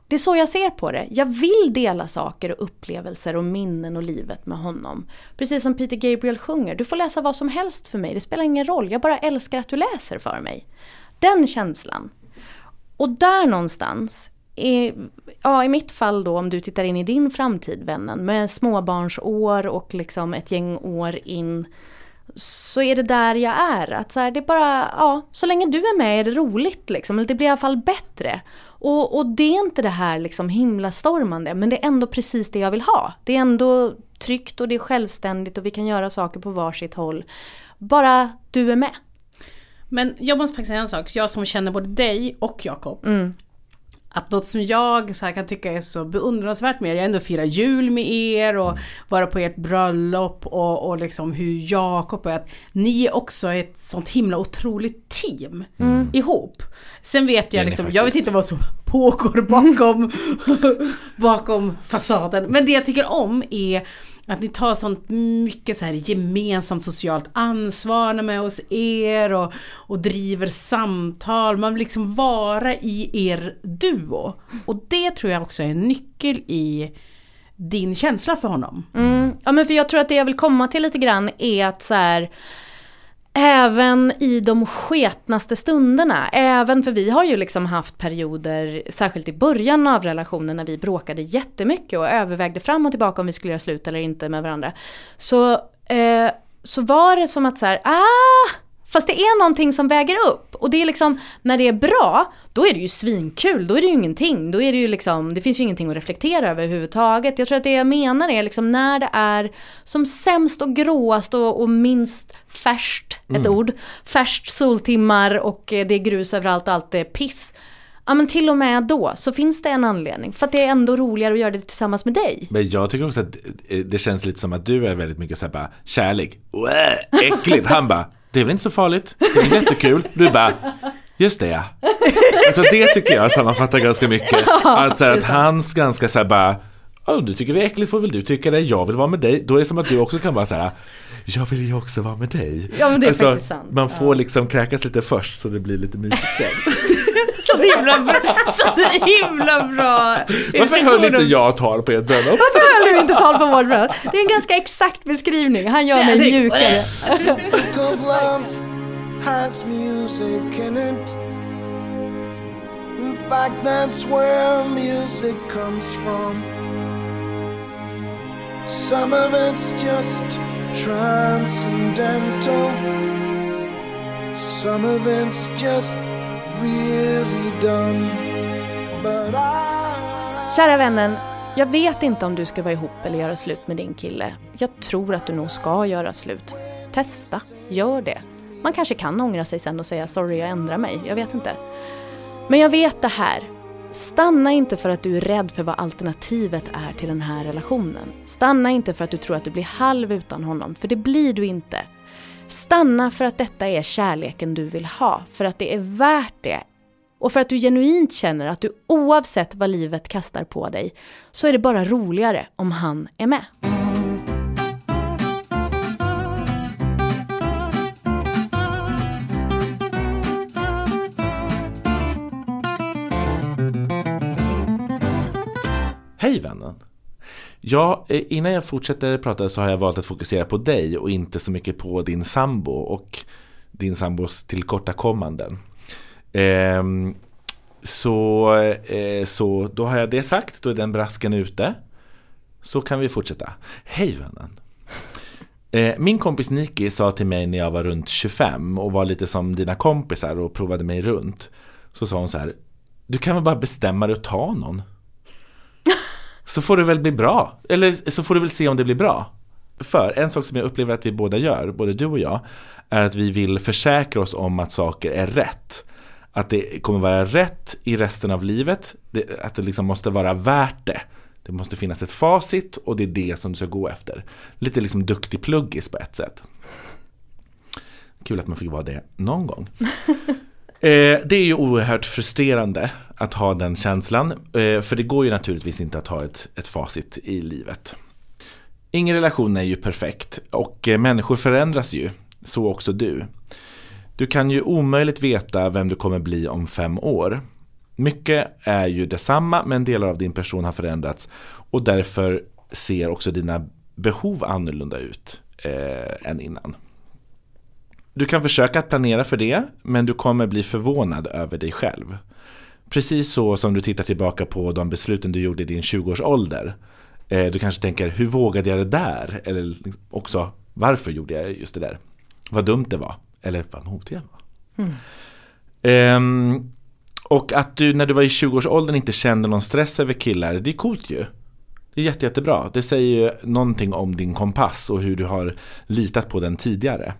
Det är så jag ser på det. Jag vill dela saker och upplevelser och minnen och livet med honom. Precis som Peter Gabriel sjunger, du får läsa vad som helst för mig, det spelar ingen roll, jag bara älskar att du läser för mig. Den känslan. Och där någonstans, i, ja, i mitt fall då om du tittar in i din framtid vännen med småbarnsår och liksom ett gäng år in så är det där jag är. Att så här, det är bara, ja, så länge du är med är det roligt liksom. Eller det blir i alla fall bättre. Och, och det är inte det här liksom himlastormande, men det är ändå precis det jag vill ha. Det är ändå tryggt och det är självständigt och vi kan göra saker på varsitt håll. Bara du är med. Men jag måste faktiskt säga en sak, jag som känner både dig och Jakob. Mm. Att något som jag så här kan tycka är så beundransvärt med er, jag ändå firar jul med er och vara på ert bröllop och, och liksom hur Jakob är, att ni är också ett sånt himla otroligt team ihop. Sen vet jag liksom, jag vet inte vad som pågår bakom, bakom fasaden. Men det jag tycker om är att ni tar sånt mycket så här gemensamt socialt ansvar med hos er och, och driver samtal. Man vill liksom vara i er duo. Och det tror jag också är en nyckel i din känsla för honom. Mm. Ja men för jag tror att det jag vill komma till lite grann är att så här Även i de sketnaste stunderna, även för vi har ju liksom haft perioder, särskilt i början av relationen när vi bråkade jättemycket och övervägde fram och tillbaka om vi skulle göra slut eller inte med varandra. Så, eh, så var det som att så här, ah, fast det är någonting som väger upp. Och det är liksom, när det är bra, då är det ju svinkul, då är det ju ingenting. Då är det ju liksom, det finns ju ingenting att reflektera över överhuvudtaget. Jag tror att det jag menar är liksom när det är som sämst och gråast och, och minst färskt, ett ord, färskt soltimmar och eh, det är grus överallt och allt är piss. Ja men till och med då så finns det en anledning. För att det är ändå roligare att göra det tillsammans med dig. Men jag tycker också att eh, det känns lite som att du är väldigt mycket såhär bara kärlek, äckligt. Han bara, det är väl inte så farligt, det är jättekul. Du bara, just det ja. Alltså det tycker jag sammanfattar ganska mycket. Att, så här, att hans ganska såhär bara, om du tycker det är äckligt får väl du tycka det, jag vill vara med dig. Då är det som att du också kan vara så här. jag vill ju också vara med dig. Ja, men det är alltså, faktiskt sant. Man får liksom kräkas lite först så det blir lite mysigt sen. Så himla bra! Så himla bra! Varför höll inte jag tal på ert bröllop? Varför höll du inte tal på vårt bröllop? Det är en ganska exakt beskrivning. Han gör mig mjukare. book of love has music in it. In fact, that's where music comes from. Some of it's just transcendental, some of it's just really dumb. But I. Kära vännen, jag vet inte om du ska vara ihop eller göra slut med din kille. Jag tror att du nog ska göra slut. Testa, gör det. Man kanske kan ångra sig sen och säga sorry jag ändrar mig, jag vet inte. Men jag vet det här. Stanna inte för att du är rädd för vad alternativet är till den här relationen. Stanna inte för att du tror att du blir halv utan honom, för det blir du inte. Stanna för att detta är kärleken du vill ha, för att det är värt det. Och för att du genuint känner att du oavsett vad livet kastar på dig så är det bara roligare om han är med. Hej vännen! Ja, eh, innan jag fortsätter prata så har jag valt att fokusera på dig och inte så mycket på din sambo och din sambos tillkortakommanden. Eh, så, eh, så då har jag det sagt, då är den brasken ute. Så kan vi fortsätta. Hej vännen! Eh, Min kompis Niki sa till mig när jag var runt 25 och var lite som dina kompisar och provade mig runt. Så sa hon så här, du kan väl bara bestämma dig och ta någon? Så får det väl bli bra. Eller så får du väl se om det blir bra. För en sak som jag upplever att vi båda gör, både du och jag, är att vi vill försäkra oss om att saker är rätt. Att det kommer vara rätt i resten av livet, det, att det liksom måste vara värt det. Det måste finnas ett facit och det är det som du ska gå efter. Lite liksom duktig pluggis på ett sätt. Kul att man fick vara det någon gång. Eh, det är ju oerhört frustrerande att ha den känslan. Eh, för det går ju naturligtvis inte att ha ett, ett facit i livet. Ingen relation är ju perfekt och eh, människor förändras ju. Så också du. Du kan ju omöjligt veta vem du kommer bli om fem år. Mycket är ju detsamma men delar av din person har förändrats och därför ser också dina behov annorlunda ut eh, än innan. Du kan försöka att planera för det men du kommer bli förvånad över dig själv. Precis så som du tittar tillbaka på de besluten du gjorde i din 20-årsålder. Eh, du kanske tänker, hur vågade jag det där? Eller liksom också, varför gjorde jag just det där? Vad dumt det var. Eller vad modig jag var. Ehm, och att du när du var i 20-årsåldern inte kände någon stress över killar, det är coolt ju. Det är jätte, jättebra. Det säger ju någonting om din kompass och hur du har litat på den tidigare.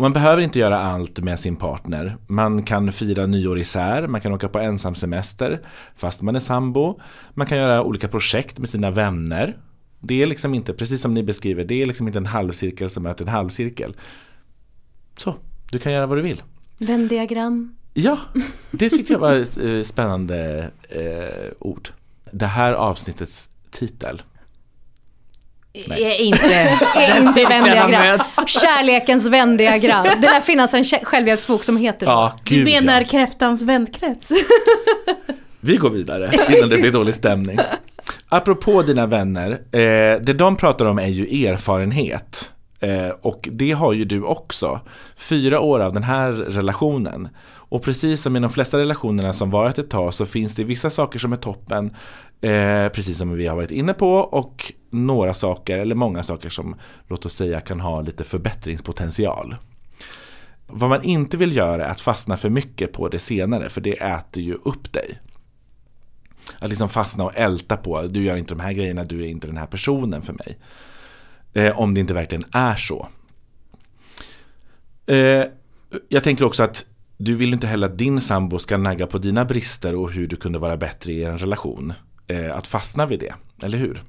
Och man behöver inte göra allt med sin partner. Man kan fira nyår isär, man kan åka på ensamsemester fast man är sambo. Man kan göra olika projekt med sina vänner. Det är liksom inte, precis som ni beskriver, det är liksom inte en halvcirkel som möter en halvcirkel. Så, du kan göra vad du vill. Vändiagram. Ja, det tyckte jag var ett eh, spännande eh, ord. Det här avsnittets titel. Är inte Inte cirklarna vändiagram. Kärlekens vändiagram. Det lär finnas en självhjälpsbok som heter så. Ja, Du menar ja. kräftans vänkrets? Vi går vidare innan det blir dålig stämning. Apropå dina vänner, eh, det de pratar om är ju erfarenhet. Eh, och det har ju du också. Fyra år av den här relationen. Och precis som i de flesta relationerna som varit ett tag så finns det vissa saker som är toppen. Eh, precis som vi har varit inne på. Och några saker, eller många saker som låt oss säga kan ha lite förbättringspotential. Vad man inte vill göra är att fastna för mycket på det senare för det äter ju upp dig. Att liksom fastna och älta på, du gör inte de här grejerna, du är inte den här personen för mig. Eh, om det inte verkligen är så. Eh, jag tänker också att du vill inte heller att din sambo ska nagga på dina brister och hur du kunde vara bättre i en relation. Eh, att fastna vid det, eller hur?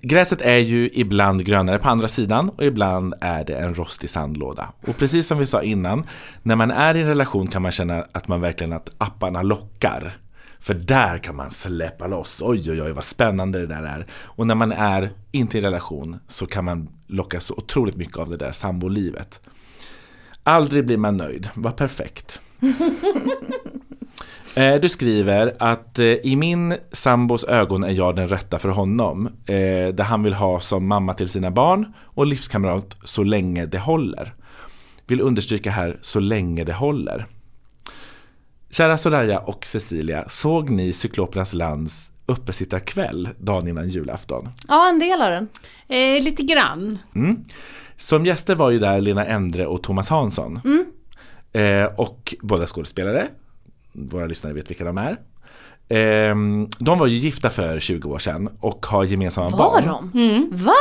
Gräset är ju ibland grönare på andra sidan och ibland är det en rostig sandlåda. Och precis som vi sa innan, när man är i en relation kan man känna att man verkligen att apparna lockar. För där kan man släppa loss. Oj, oj, oj, vad spännande det där är. Och när man är inte i relation så kan man lockas så otroligt mycket av det där sambolivet. Aldrig blir man nöjd. Vad perfekt. Eh, Du skriver att eh, i min sambos ögon är jag den rätta för honom. Eh, där han vill ha som mamma till sina barn och livskamrat så länge det håller. Vill understryka här, så länge det håller. Kära Soraya och Cecilia, såg ni Cyklopernas lands uppesittarkväll dagen innan julafton? Ja, en del av den. Eh, lite grann. Mm. Som gäster var ju där Lena Endre och Thomas Hansson. Eh, och båda skådespelare. Våra lyssnare vet vilka de är. Eh, de var ju gifta för 20 år sedan och har gemensamma Var barn. de? Va?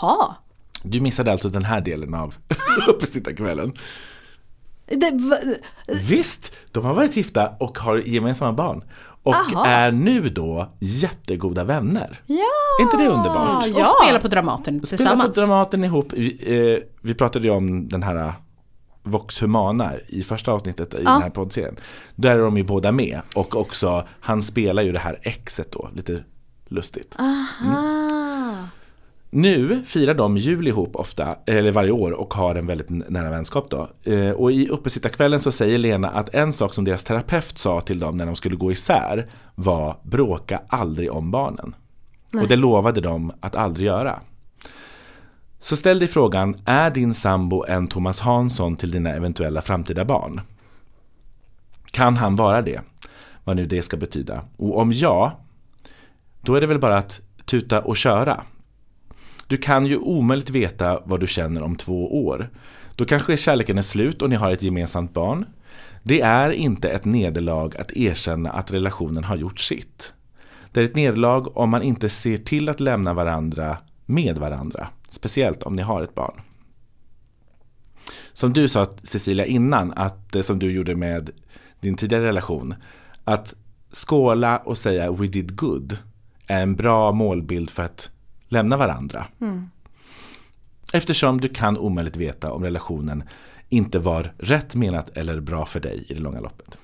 Jaha. Du missade alltså den här delen av uppesittarkvällen. Det, va, Visst, de har varit gifta och har gemensamma barn. Och Aha. är nu då jättegoda vänner. ja. Är inte det underbart? Ja. Och spela på Dramaten Spela på tillsammans. Dramaten ihop. Vi, eh, vi pratade ju om den här Vox Humana i första avsnittet i den här poddserien. Där är de ju båda med. Och också, han spelar ju det här exet då, lite lustigt. Aha. Nu firar de jul ihop ofta, eller varje år och har en väldigt nära vänskap då. Eh, och i uppesittarkvällen så säger Lena att en sak som deras terapeut sa till dem när de skulle gå isär var bråka aldrig om barnen. Och det lovade de att aldrig göra. Så ställ dig frågan, är din sambo en Thomas Hansson till dina eventuella framtida barn? Kan han vara det? Vad nu det ska betyda. Och om ja, då är det väl bara att tuta och köra. Du kan ju omöjligt veta vad du känner om två år. Då kanske kärleken är slut och ni har ett gemensamt barn. Det är inte ett nederlag att erkänna att relationen har gjort sitt. Det är ett nederlag om man inte ser till att lämna varandra med varandra. Speciellt om ni har ett barn. Som du sa Cecilia innan, att eh, som du gjorde med din tidigare relation. Att skåla och säga we did good är en bra målbild för att lämna varandra. Eftersom du kan omöjligt veta om relationen inte var rätt menat eller bra för dig i det långa loppet.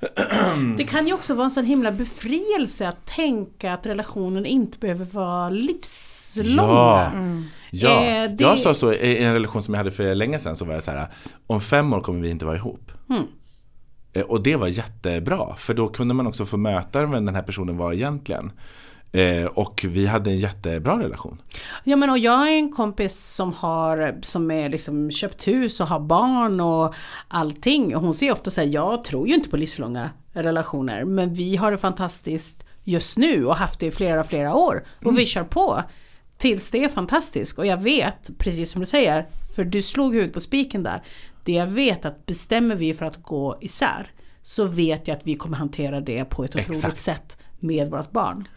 Det kan ju också vara en sån himla befrielse att tänka att relationen inte behöver vara livslång. Ja, ja. Eh, det- jag sa så i en relation som jag hade för länge sedan så var jag så här, om fem år kommer vi inte vara ihop. Mm. Eh, Och det var jättebra, för då kunde man också få möta vem den här personen var egentligen. Eh, och vi hade en jättebra relation. Ja men och jag har en kompis som har som är liksom köpt hus och har barn och allting. Och hon säger ofta så här, jag tror ju inte på livslånga relationer men vi har det fantastiskt just nu och haft det i flera flera år. Och vi kör på tills det är fantastiskt. Och jag vet, precis som du säger, för du slog huvudet på spiken där. Det jag vet att bestämmer vi för att gå isär så vet jag att vi kommer hantera det på ett otroligt Exakt. sätt med vårt barn.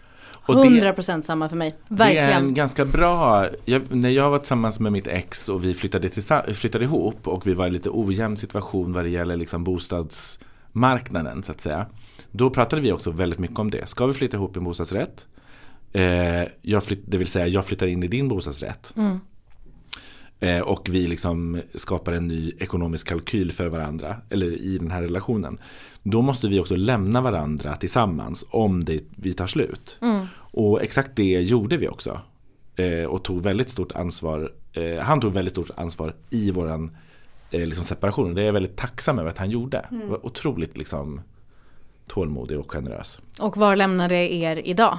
Och det- 100% samma för mig. Det är en Verkligen. ganska bra, jag, när jag var tillsammans med mitt ex och vi flyttade, flyttade ihop och vi var i lite ojämn situation vad det gäller liksom bostadsmarknaden så att säga. Då pratade vi också väldigt mycket om det. Ska vi flytta ihop i en bostadsrätt? Eh, jag flytt, det vill säga jag flyttar in i din bostadsrätt. Eh, och vi liksom skapar en ny ekonomisk kalkyl för varandra, eller i den här relationen. Då måste vi också lämna varandra tillsammans om det, vi tar slut. Och exakt det gjorde vi också. Eh, och tog väldigt stort ansvar, eh, han tog väldigt stort ansvar i våran eh, liksom separation. Det är jag väldigt tacksam över att han gjorde. Var otroligt liksom tålmodig och generös. Och var lämnade er idag?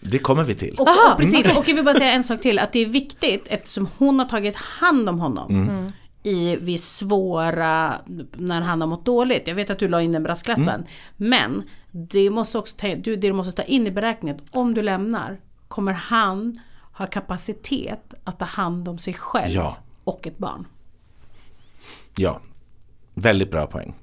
Det kommer vi till. Och, Aha, och precis, och jag vill bara säga en sak till. Att det är viktigt eftersom hon har tagit hand om honom. I vid svåra, när han har mått dåligt. Jag vet att du la in den brasklappen. Men det måste också ta, du, det du måste ta in i beräkningen. Om du lämnar kommer han ha kapacitet att ta hand om sig själv Ja. och ett barn. Ja, väldigt bra poäng.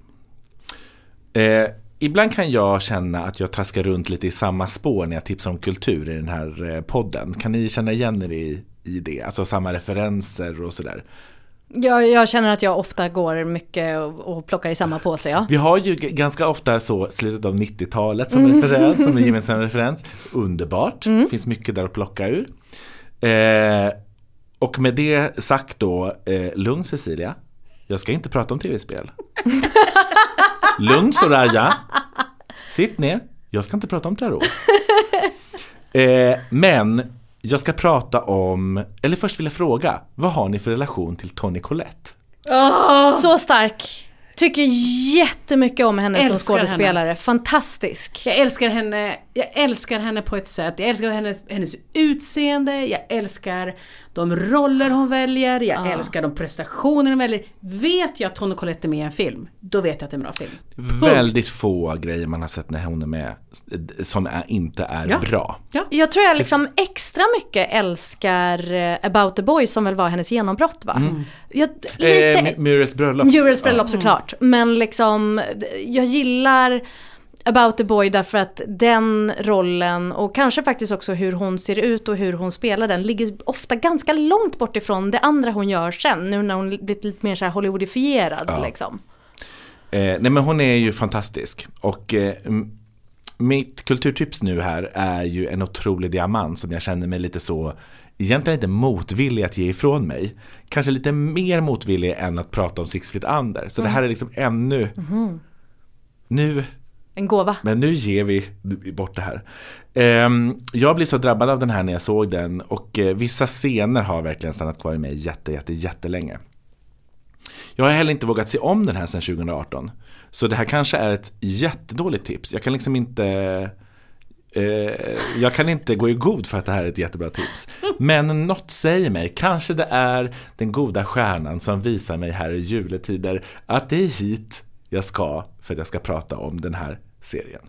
Eh, ibland kan jag känna att jag traskar runt lite i samma spår när jag tipsar om kultur i den här eh, podden. Kan ni känna igen er i, i det? Alltså samma referenser och sådär. Jag, jag känner att jag ofta går mycket och, och plockar i samma påse, ja. Vi har ju ganska ofta så slutet av 90-talet som referens, som en gemensam referens. Underbart, finns mycket där att plocka ur. Eh, och med det sagt då, eh, lugn Cecilia, jag ska inte prata om tv-spel. lugn Soraya, sitt ner, jag ska inte prata om tarot. Eh, men jag ska prata om, eller först vill jag fråga, vad har ni för relation till Tony Collette? Så stark. Tycker jättemycket om henne som Älskar skådespelare. Fantastisk. Jag älskar henne, jag älskar henne på ett sätt. Jag älskar hennes, hennes utseende, jag älskar de roller hon väljer, jag älskar de prestationer hon väljer. Vet jag att Tony Collette är med i en film, då vet jag att det är en bra film. Väldigt få grejer man har sett när hon är med som är, inte är Ja. bra. Jag tror jag liksom extra mycket älskar eh, About the Boy som väl var hennes genombrott va? Jag, lite, Eh, M- Muriels bröllop. Muriels bröllop såklart. Men liksom, jag gillar About the Boy därför att den rollen och kanske faktiskt också hur hon ser ut och hur hon spelar den ligger ofta ganska långt bort ifrån det andra hon gör sen. Nu när hon blivit lite mer så här Hollywoodifierad Ja. liksom. Eh, nej men hon är ju fantastisk. Och eh, mitt kulturtips nu här är ju en otrolig diamant som jag känner mig lite så Egentligen inte motvillig att ge ifrån mig. Kanske lite mer motvillig än att prata om Six Feet Under. Så det här är liksom ännu Nu en gåva. Men nu ger vi bort det här. Ehm, jag blev så drabbad av den här när jag såg den och eh, vissa scener har verkligen stannat kvar i mig jätte, jätte, jättelänge. Jag har heller inte vågat se om den här sedan 2018. Så det här kanske är ett jättedåligt tips. Jag kan liksom inte eh, jag kan inte gå i god för att det här är ett jättebra tips. Men något säger mig, kanske det är den goda stjärnan som visar mig här i juletider att det är hit jag ska för att jag ska prata om den här serien.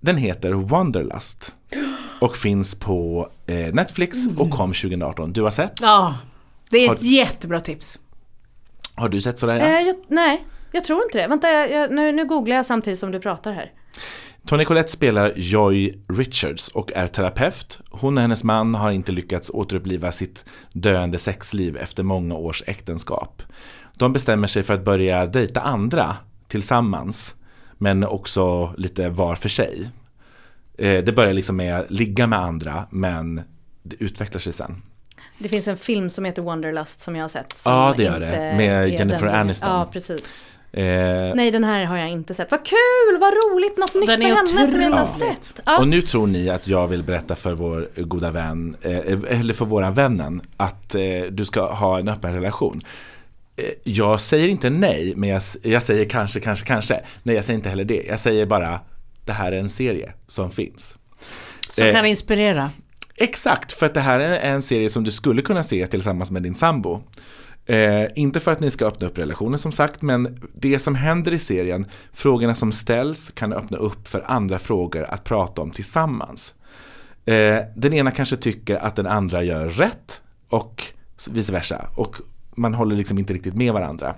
Den heter Wanderlust och finns på eh, Netflix och kom 2018. Du har sett? Ja, det är Har- ett jättebra tips. Har du sett sådär? Eh, jag, nej, jag tror inte det. Vänta, jag, jag, nu, nu googlar jag samtidigt som du pratar här. Tony Collette spelar Joy Richards och är terapeut. Hon och hennes man har inte lyckats återuppliva sitt döende sexliv efter många års äktenskap. De bestämmer sig för att börja dejta andra tillsammans, men också lite var för sig. Eh, Det börjar liksom med att ligga med andra, men det utvecklar sig sen. Det finns en film som heter Wanderlust som jag har sett. som Ja, det gör det. Med Jennifer den- Aniston. Ja, precis. Eh, Nej den här har jag inte sett. Vad kul, vad roligt, något nytt med är henne som jag inte har sett. Ja. Och nu tror ni att jag vill berätta för vår goda vän, eh, eller för våra vännen, att eh, du ska ha en öppen relation. Eh, Jag säger inte nej, men jag, jag säger kanske, kanske, kanske. Nej, jag säger inte heller det. Jag säger bara, det här är en serie som finns. Som Eh, kan inspirera. Exakt, för att det här är en serie som du skulle kunna se tillsammans med din sambo. Eh, inte för att ni ska öppna upp relationen som sagt, men det som händer i serien, frågorna som ställs kan öppna upp för andra frågor att prata om tillsammans. Eh, den ena kanske tycker att den andra gör rätt och vice versa. Och man håller liksom inte riktigt med varandra.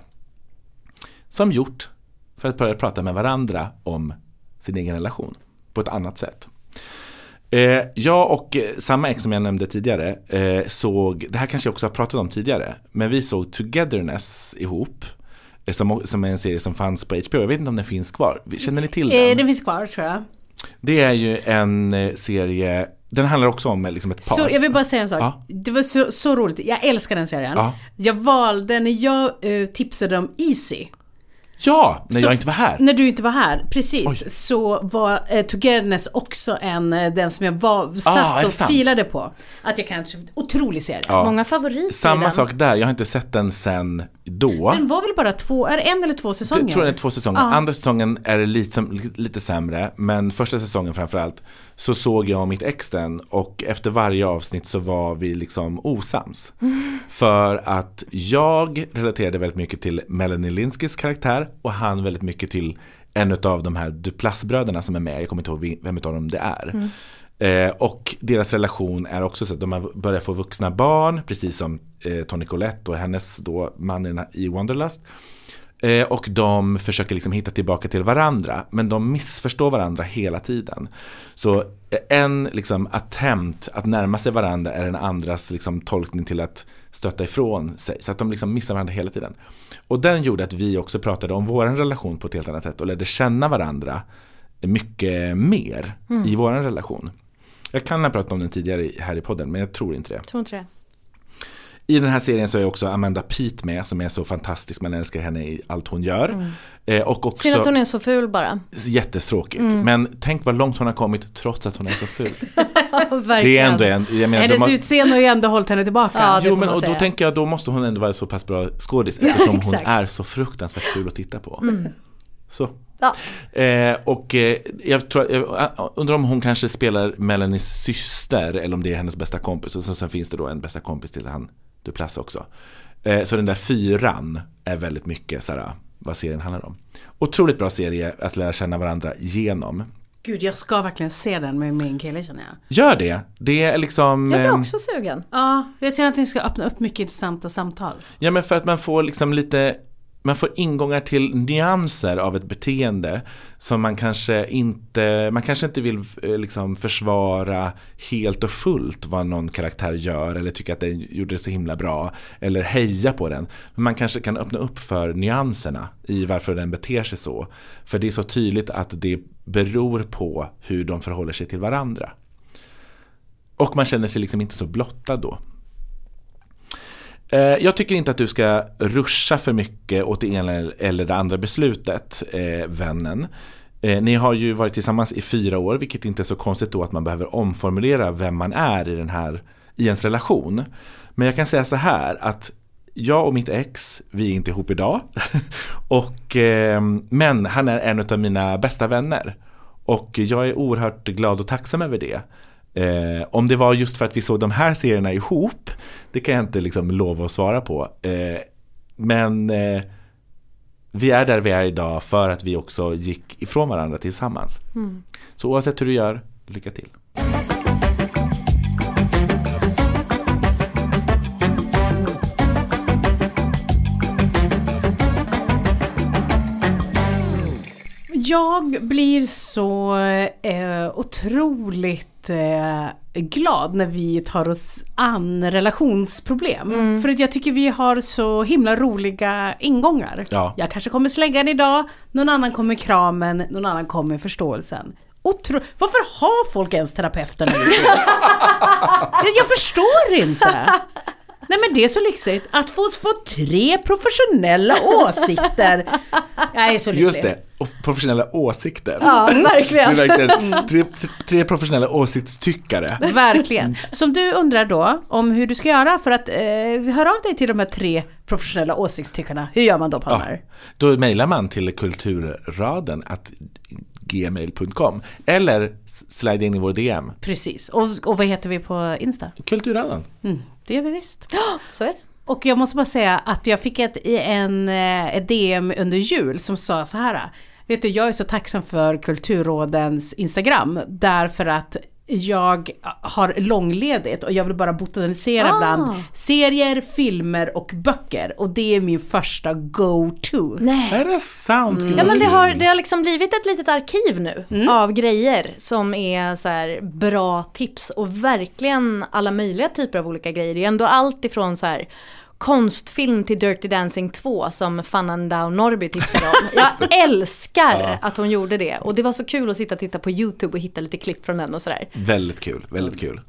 Som gjort för att börja prata med varandra om sin egen relation på ett annat sätt. Eh, jag och eh, samma ex som jag nämnde tidigare eh, såg, det här kanske jag också har pratat om tidigare, men vi såg Togetherness ihop. eh, Som, som är en serie som fanns på HBO, jag vet inte om den finns kvar. Känner ni till den? Den finns kvar tror jag. Det är ju en serie, den handlar också om eh, liksom ett par. Så, jag vill bara säga en sak. Ja. Det var så, så roligt. Jag älskar den serien. Ja. Jag valde, när jag eh, tipsade om Easy. Ja, när Så- jag inte var här. När du inte var här, precis. Oj. Så var eh, Togetherness också en, eh, den som jag var, Ah, satt det och sant? filade på. Att jag kanske, otrolig serie. Ja. Många favoriter Samma den. sak där, jag har inte sett den sen då. Den var väl bara två, är det en eller två säsonger? Jag tror det är två säsonger. Ja. Andra säsongen är det lite, lite sämre. Men första säsongen framförallt så såg jag och mitt ex den och efter varje avsnitt så var vi liksom osams. För att jag relaterade väldigt mycket till Melanie Linskys karaktär och han väldigt mycket till en av de här Duplass-bröderna som är med. Jag kommer inte ihåg vem av dem det är. Eh, och deras relation är också så att de har börjat få vuxna barn, precis som eh, Tony Collette och hennes då man i Wonderlust. Eh, och de försöker liksom hitta tillbaka till varandra, men de missförstår varandra hela tiden. Så eh, en liksom attempt att närma sig varandra är den andras liksom tolkning till att stötta ifrån sig. Så att de liksom missar varandra hela tiden. Och den gjorde att vi också pratade om vår relation på ett helt annat sätt och lärde känna varandra mycket mer i vår relation. Jag kan ha pratat om den tidigare här i podden, men jag tror inte det. Tror inte det. I den här serien så är också Amanda Peet med som är så fantastisk, man älskar henne i allt hon gör. Eh, och också Synd att hon är så ful bara. jättetråkigt. Men tänk vad långt hon har kommit trots att hon är så ful. Verkligen. Det är ändå en, jag menar, de Hennes har, utseende har ju ändå hållit henne tillbaka. Ja, Jo men och då tänker jag då måste hon ändå vara så pass bra skådis eftersom hon är så fruktansvärt kul att titta på. Så. Ja. Eh, och eh, jag tror, jag undrar om hon kanske spelar Melanies syster eller om det är hennes bästa kompis och sen, sen finns det då en bästa kompis till han Duplass också. Eh, så den där fyran är väldigt mycket såhär, vad serien handlar om. Otroligt bra serie att lära känna varandra genom. Gud, jag ska verkligen se den med min kille känner jag. Gör det, det är liksom Jag blir ehm, också sugen. Ja, jag känner att ni ska öppna upp mycket intressanta samtal. Ja men för att man får liksom lite man får ingångar till nyanser av ett beteende som man kanske inte, man kanske inte vill eh, liksom försvara helt och fullt vad någon karaktär gör eller tycker att den gjorde det så himla bra eller heja på den. Men man kanske kan öppna upp för nyanserna i varför den beter sig så. För det är så tydligt att det beror på hur de förhåller sig till varandra. Och man känner sig liksom inte så blottad då. Eh, Jag tycker inte att du ska ruscha för mycket åt det ena eller det andra beslutet, eh, vännen. Eh, Ni har ju varit tillsammans i fyra år, vilket inte är så konstigt då att man behöver omformulera vem man är i den här, i ens relation. Men jag kan säga så här att jag och mitt ex, vi är inte ihop idag. och, eh, men han är en av mina bästa vänner. Och jag är oerhört glad och tacksam över det. Eh, om det var just för att vi såg de här serierna ihop, det kan jag inte liksom lova att svara på. Eh, men eh, vi är där vi är idag för att vi också gick ifrån varandra tillsammans. Så oavsett hur du gör, lycka till. Jag blir så eh, otroligt eh, glad när vi tar oss an relationsproblem. För att jag tycker vi har så himla roliga ingångar. Ja. Jag kanske kommer släggan idag, någon annan kommer kramen, någon annan kommer förståelsen. Otro- Varför har folk ens terapeuter jag, jag förstår inte. Nej men det är så lyxigt att få, få tre professionella åsikter. Jag är så lycklig. Just det, och professionella åsikter. Ja, Det är verkligen. verkligen tre, tre professionella åsiktstyckare. Verkligen. Som du undrar då om hur du ska göra för att eh, höra av dig till de här tre professionella åsiktstyckarna. Hur gör man då Ja, Palmer? då mejlar man till kulturraden att gmail.com eller slide in i vår DM. Precis. Och, och vad heter vi på Insta? Kulturraden. Mm, det gör vi visst. Så är det. Och jag måste bara säga att jag fick ett, en, eh, ett DM under jul som sa så här. Vet du, jag är så tacksam för Kulturrådens Instagram därför att jag har långledigt och jag vill bara botanisera Ah. bland serier, filmer och böcker. Och det är min första go-to. Nej. Är det sant? Gud, Ja men det har, det har liksom blivit ett litet arkiv nu Mm. av grejer som är så här bra tips och verkligen alla möjliga typer av olika grejer. Det är ändå allt ifrån så här konstfilm till Dirty Dancing 2 som Fannan Dow Norby tipsade om. Jag älskar Ja. att hon gjorde det och det var så kul att sitta och titta på YouTube och hitta lite klipp från den och sådär. Väldigt kul, väldigt kul.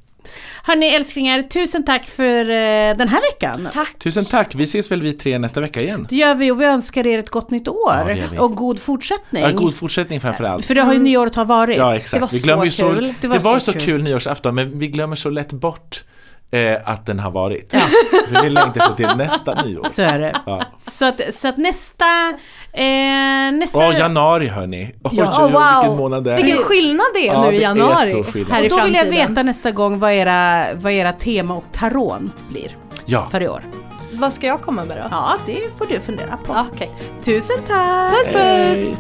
Hörni älsklingar, tusen tack för eh, den här veckan. Tack! Tusen tack, vi ses väl vi tre nästa vecka igen. Det gör vi och vi önskar er ett gott nytt år Ja, det och god fortsättning. Ja, god fortsättning framför allt. För det har ju nyåret har varit. Ja Det exakt, var vi glömmer så så, kul. det Det var, var så så kul. kul. nyårsafton men vi glömmer så lätt bort eh, att den har varit. För vi längtar så till nästa nyår. Så är det. Ja. Så, att, så att nästa... Eh, nästa Åh, januari hörni. Oj, Ja, oj, wow. vilken månad det är. Vilken skillnad det är Ja, nu det i är januari. Här i och då vill jag veta nästa gång vad era, vad era tema och taron blir Ja, för i år. Vad ska jag komma med då? Ja, det får du fundera på. Ja, Okej. Tusen tack! Puss puss! Hej.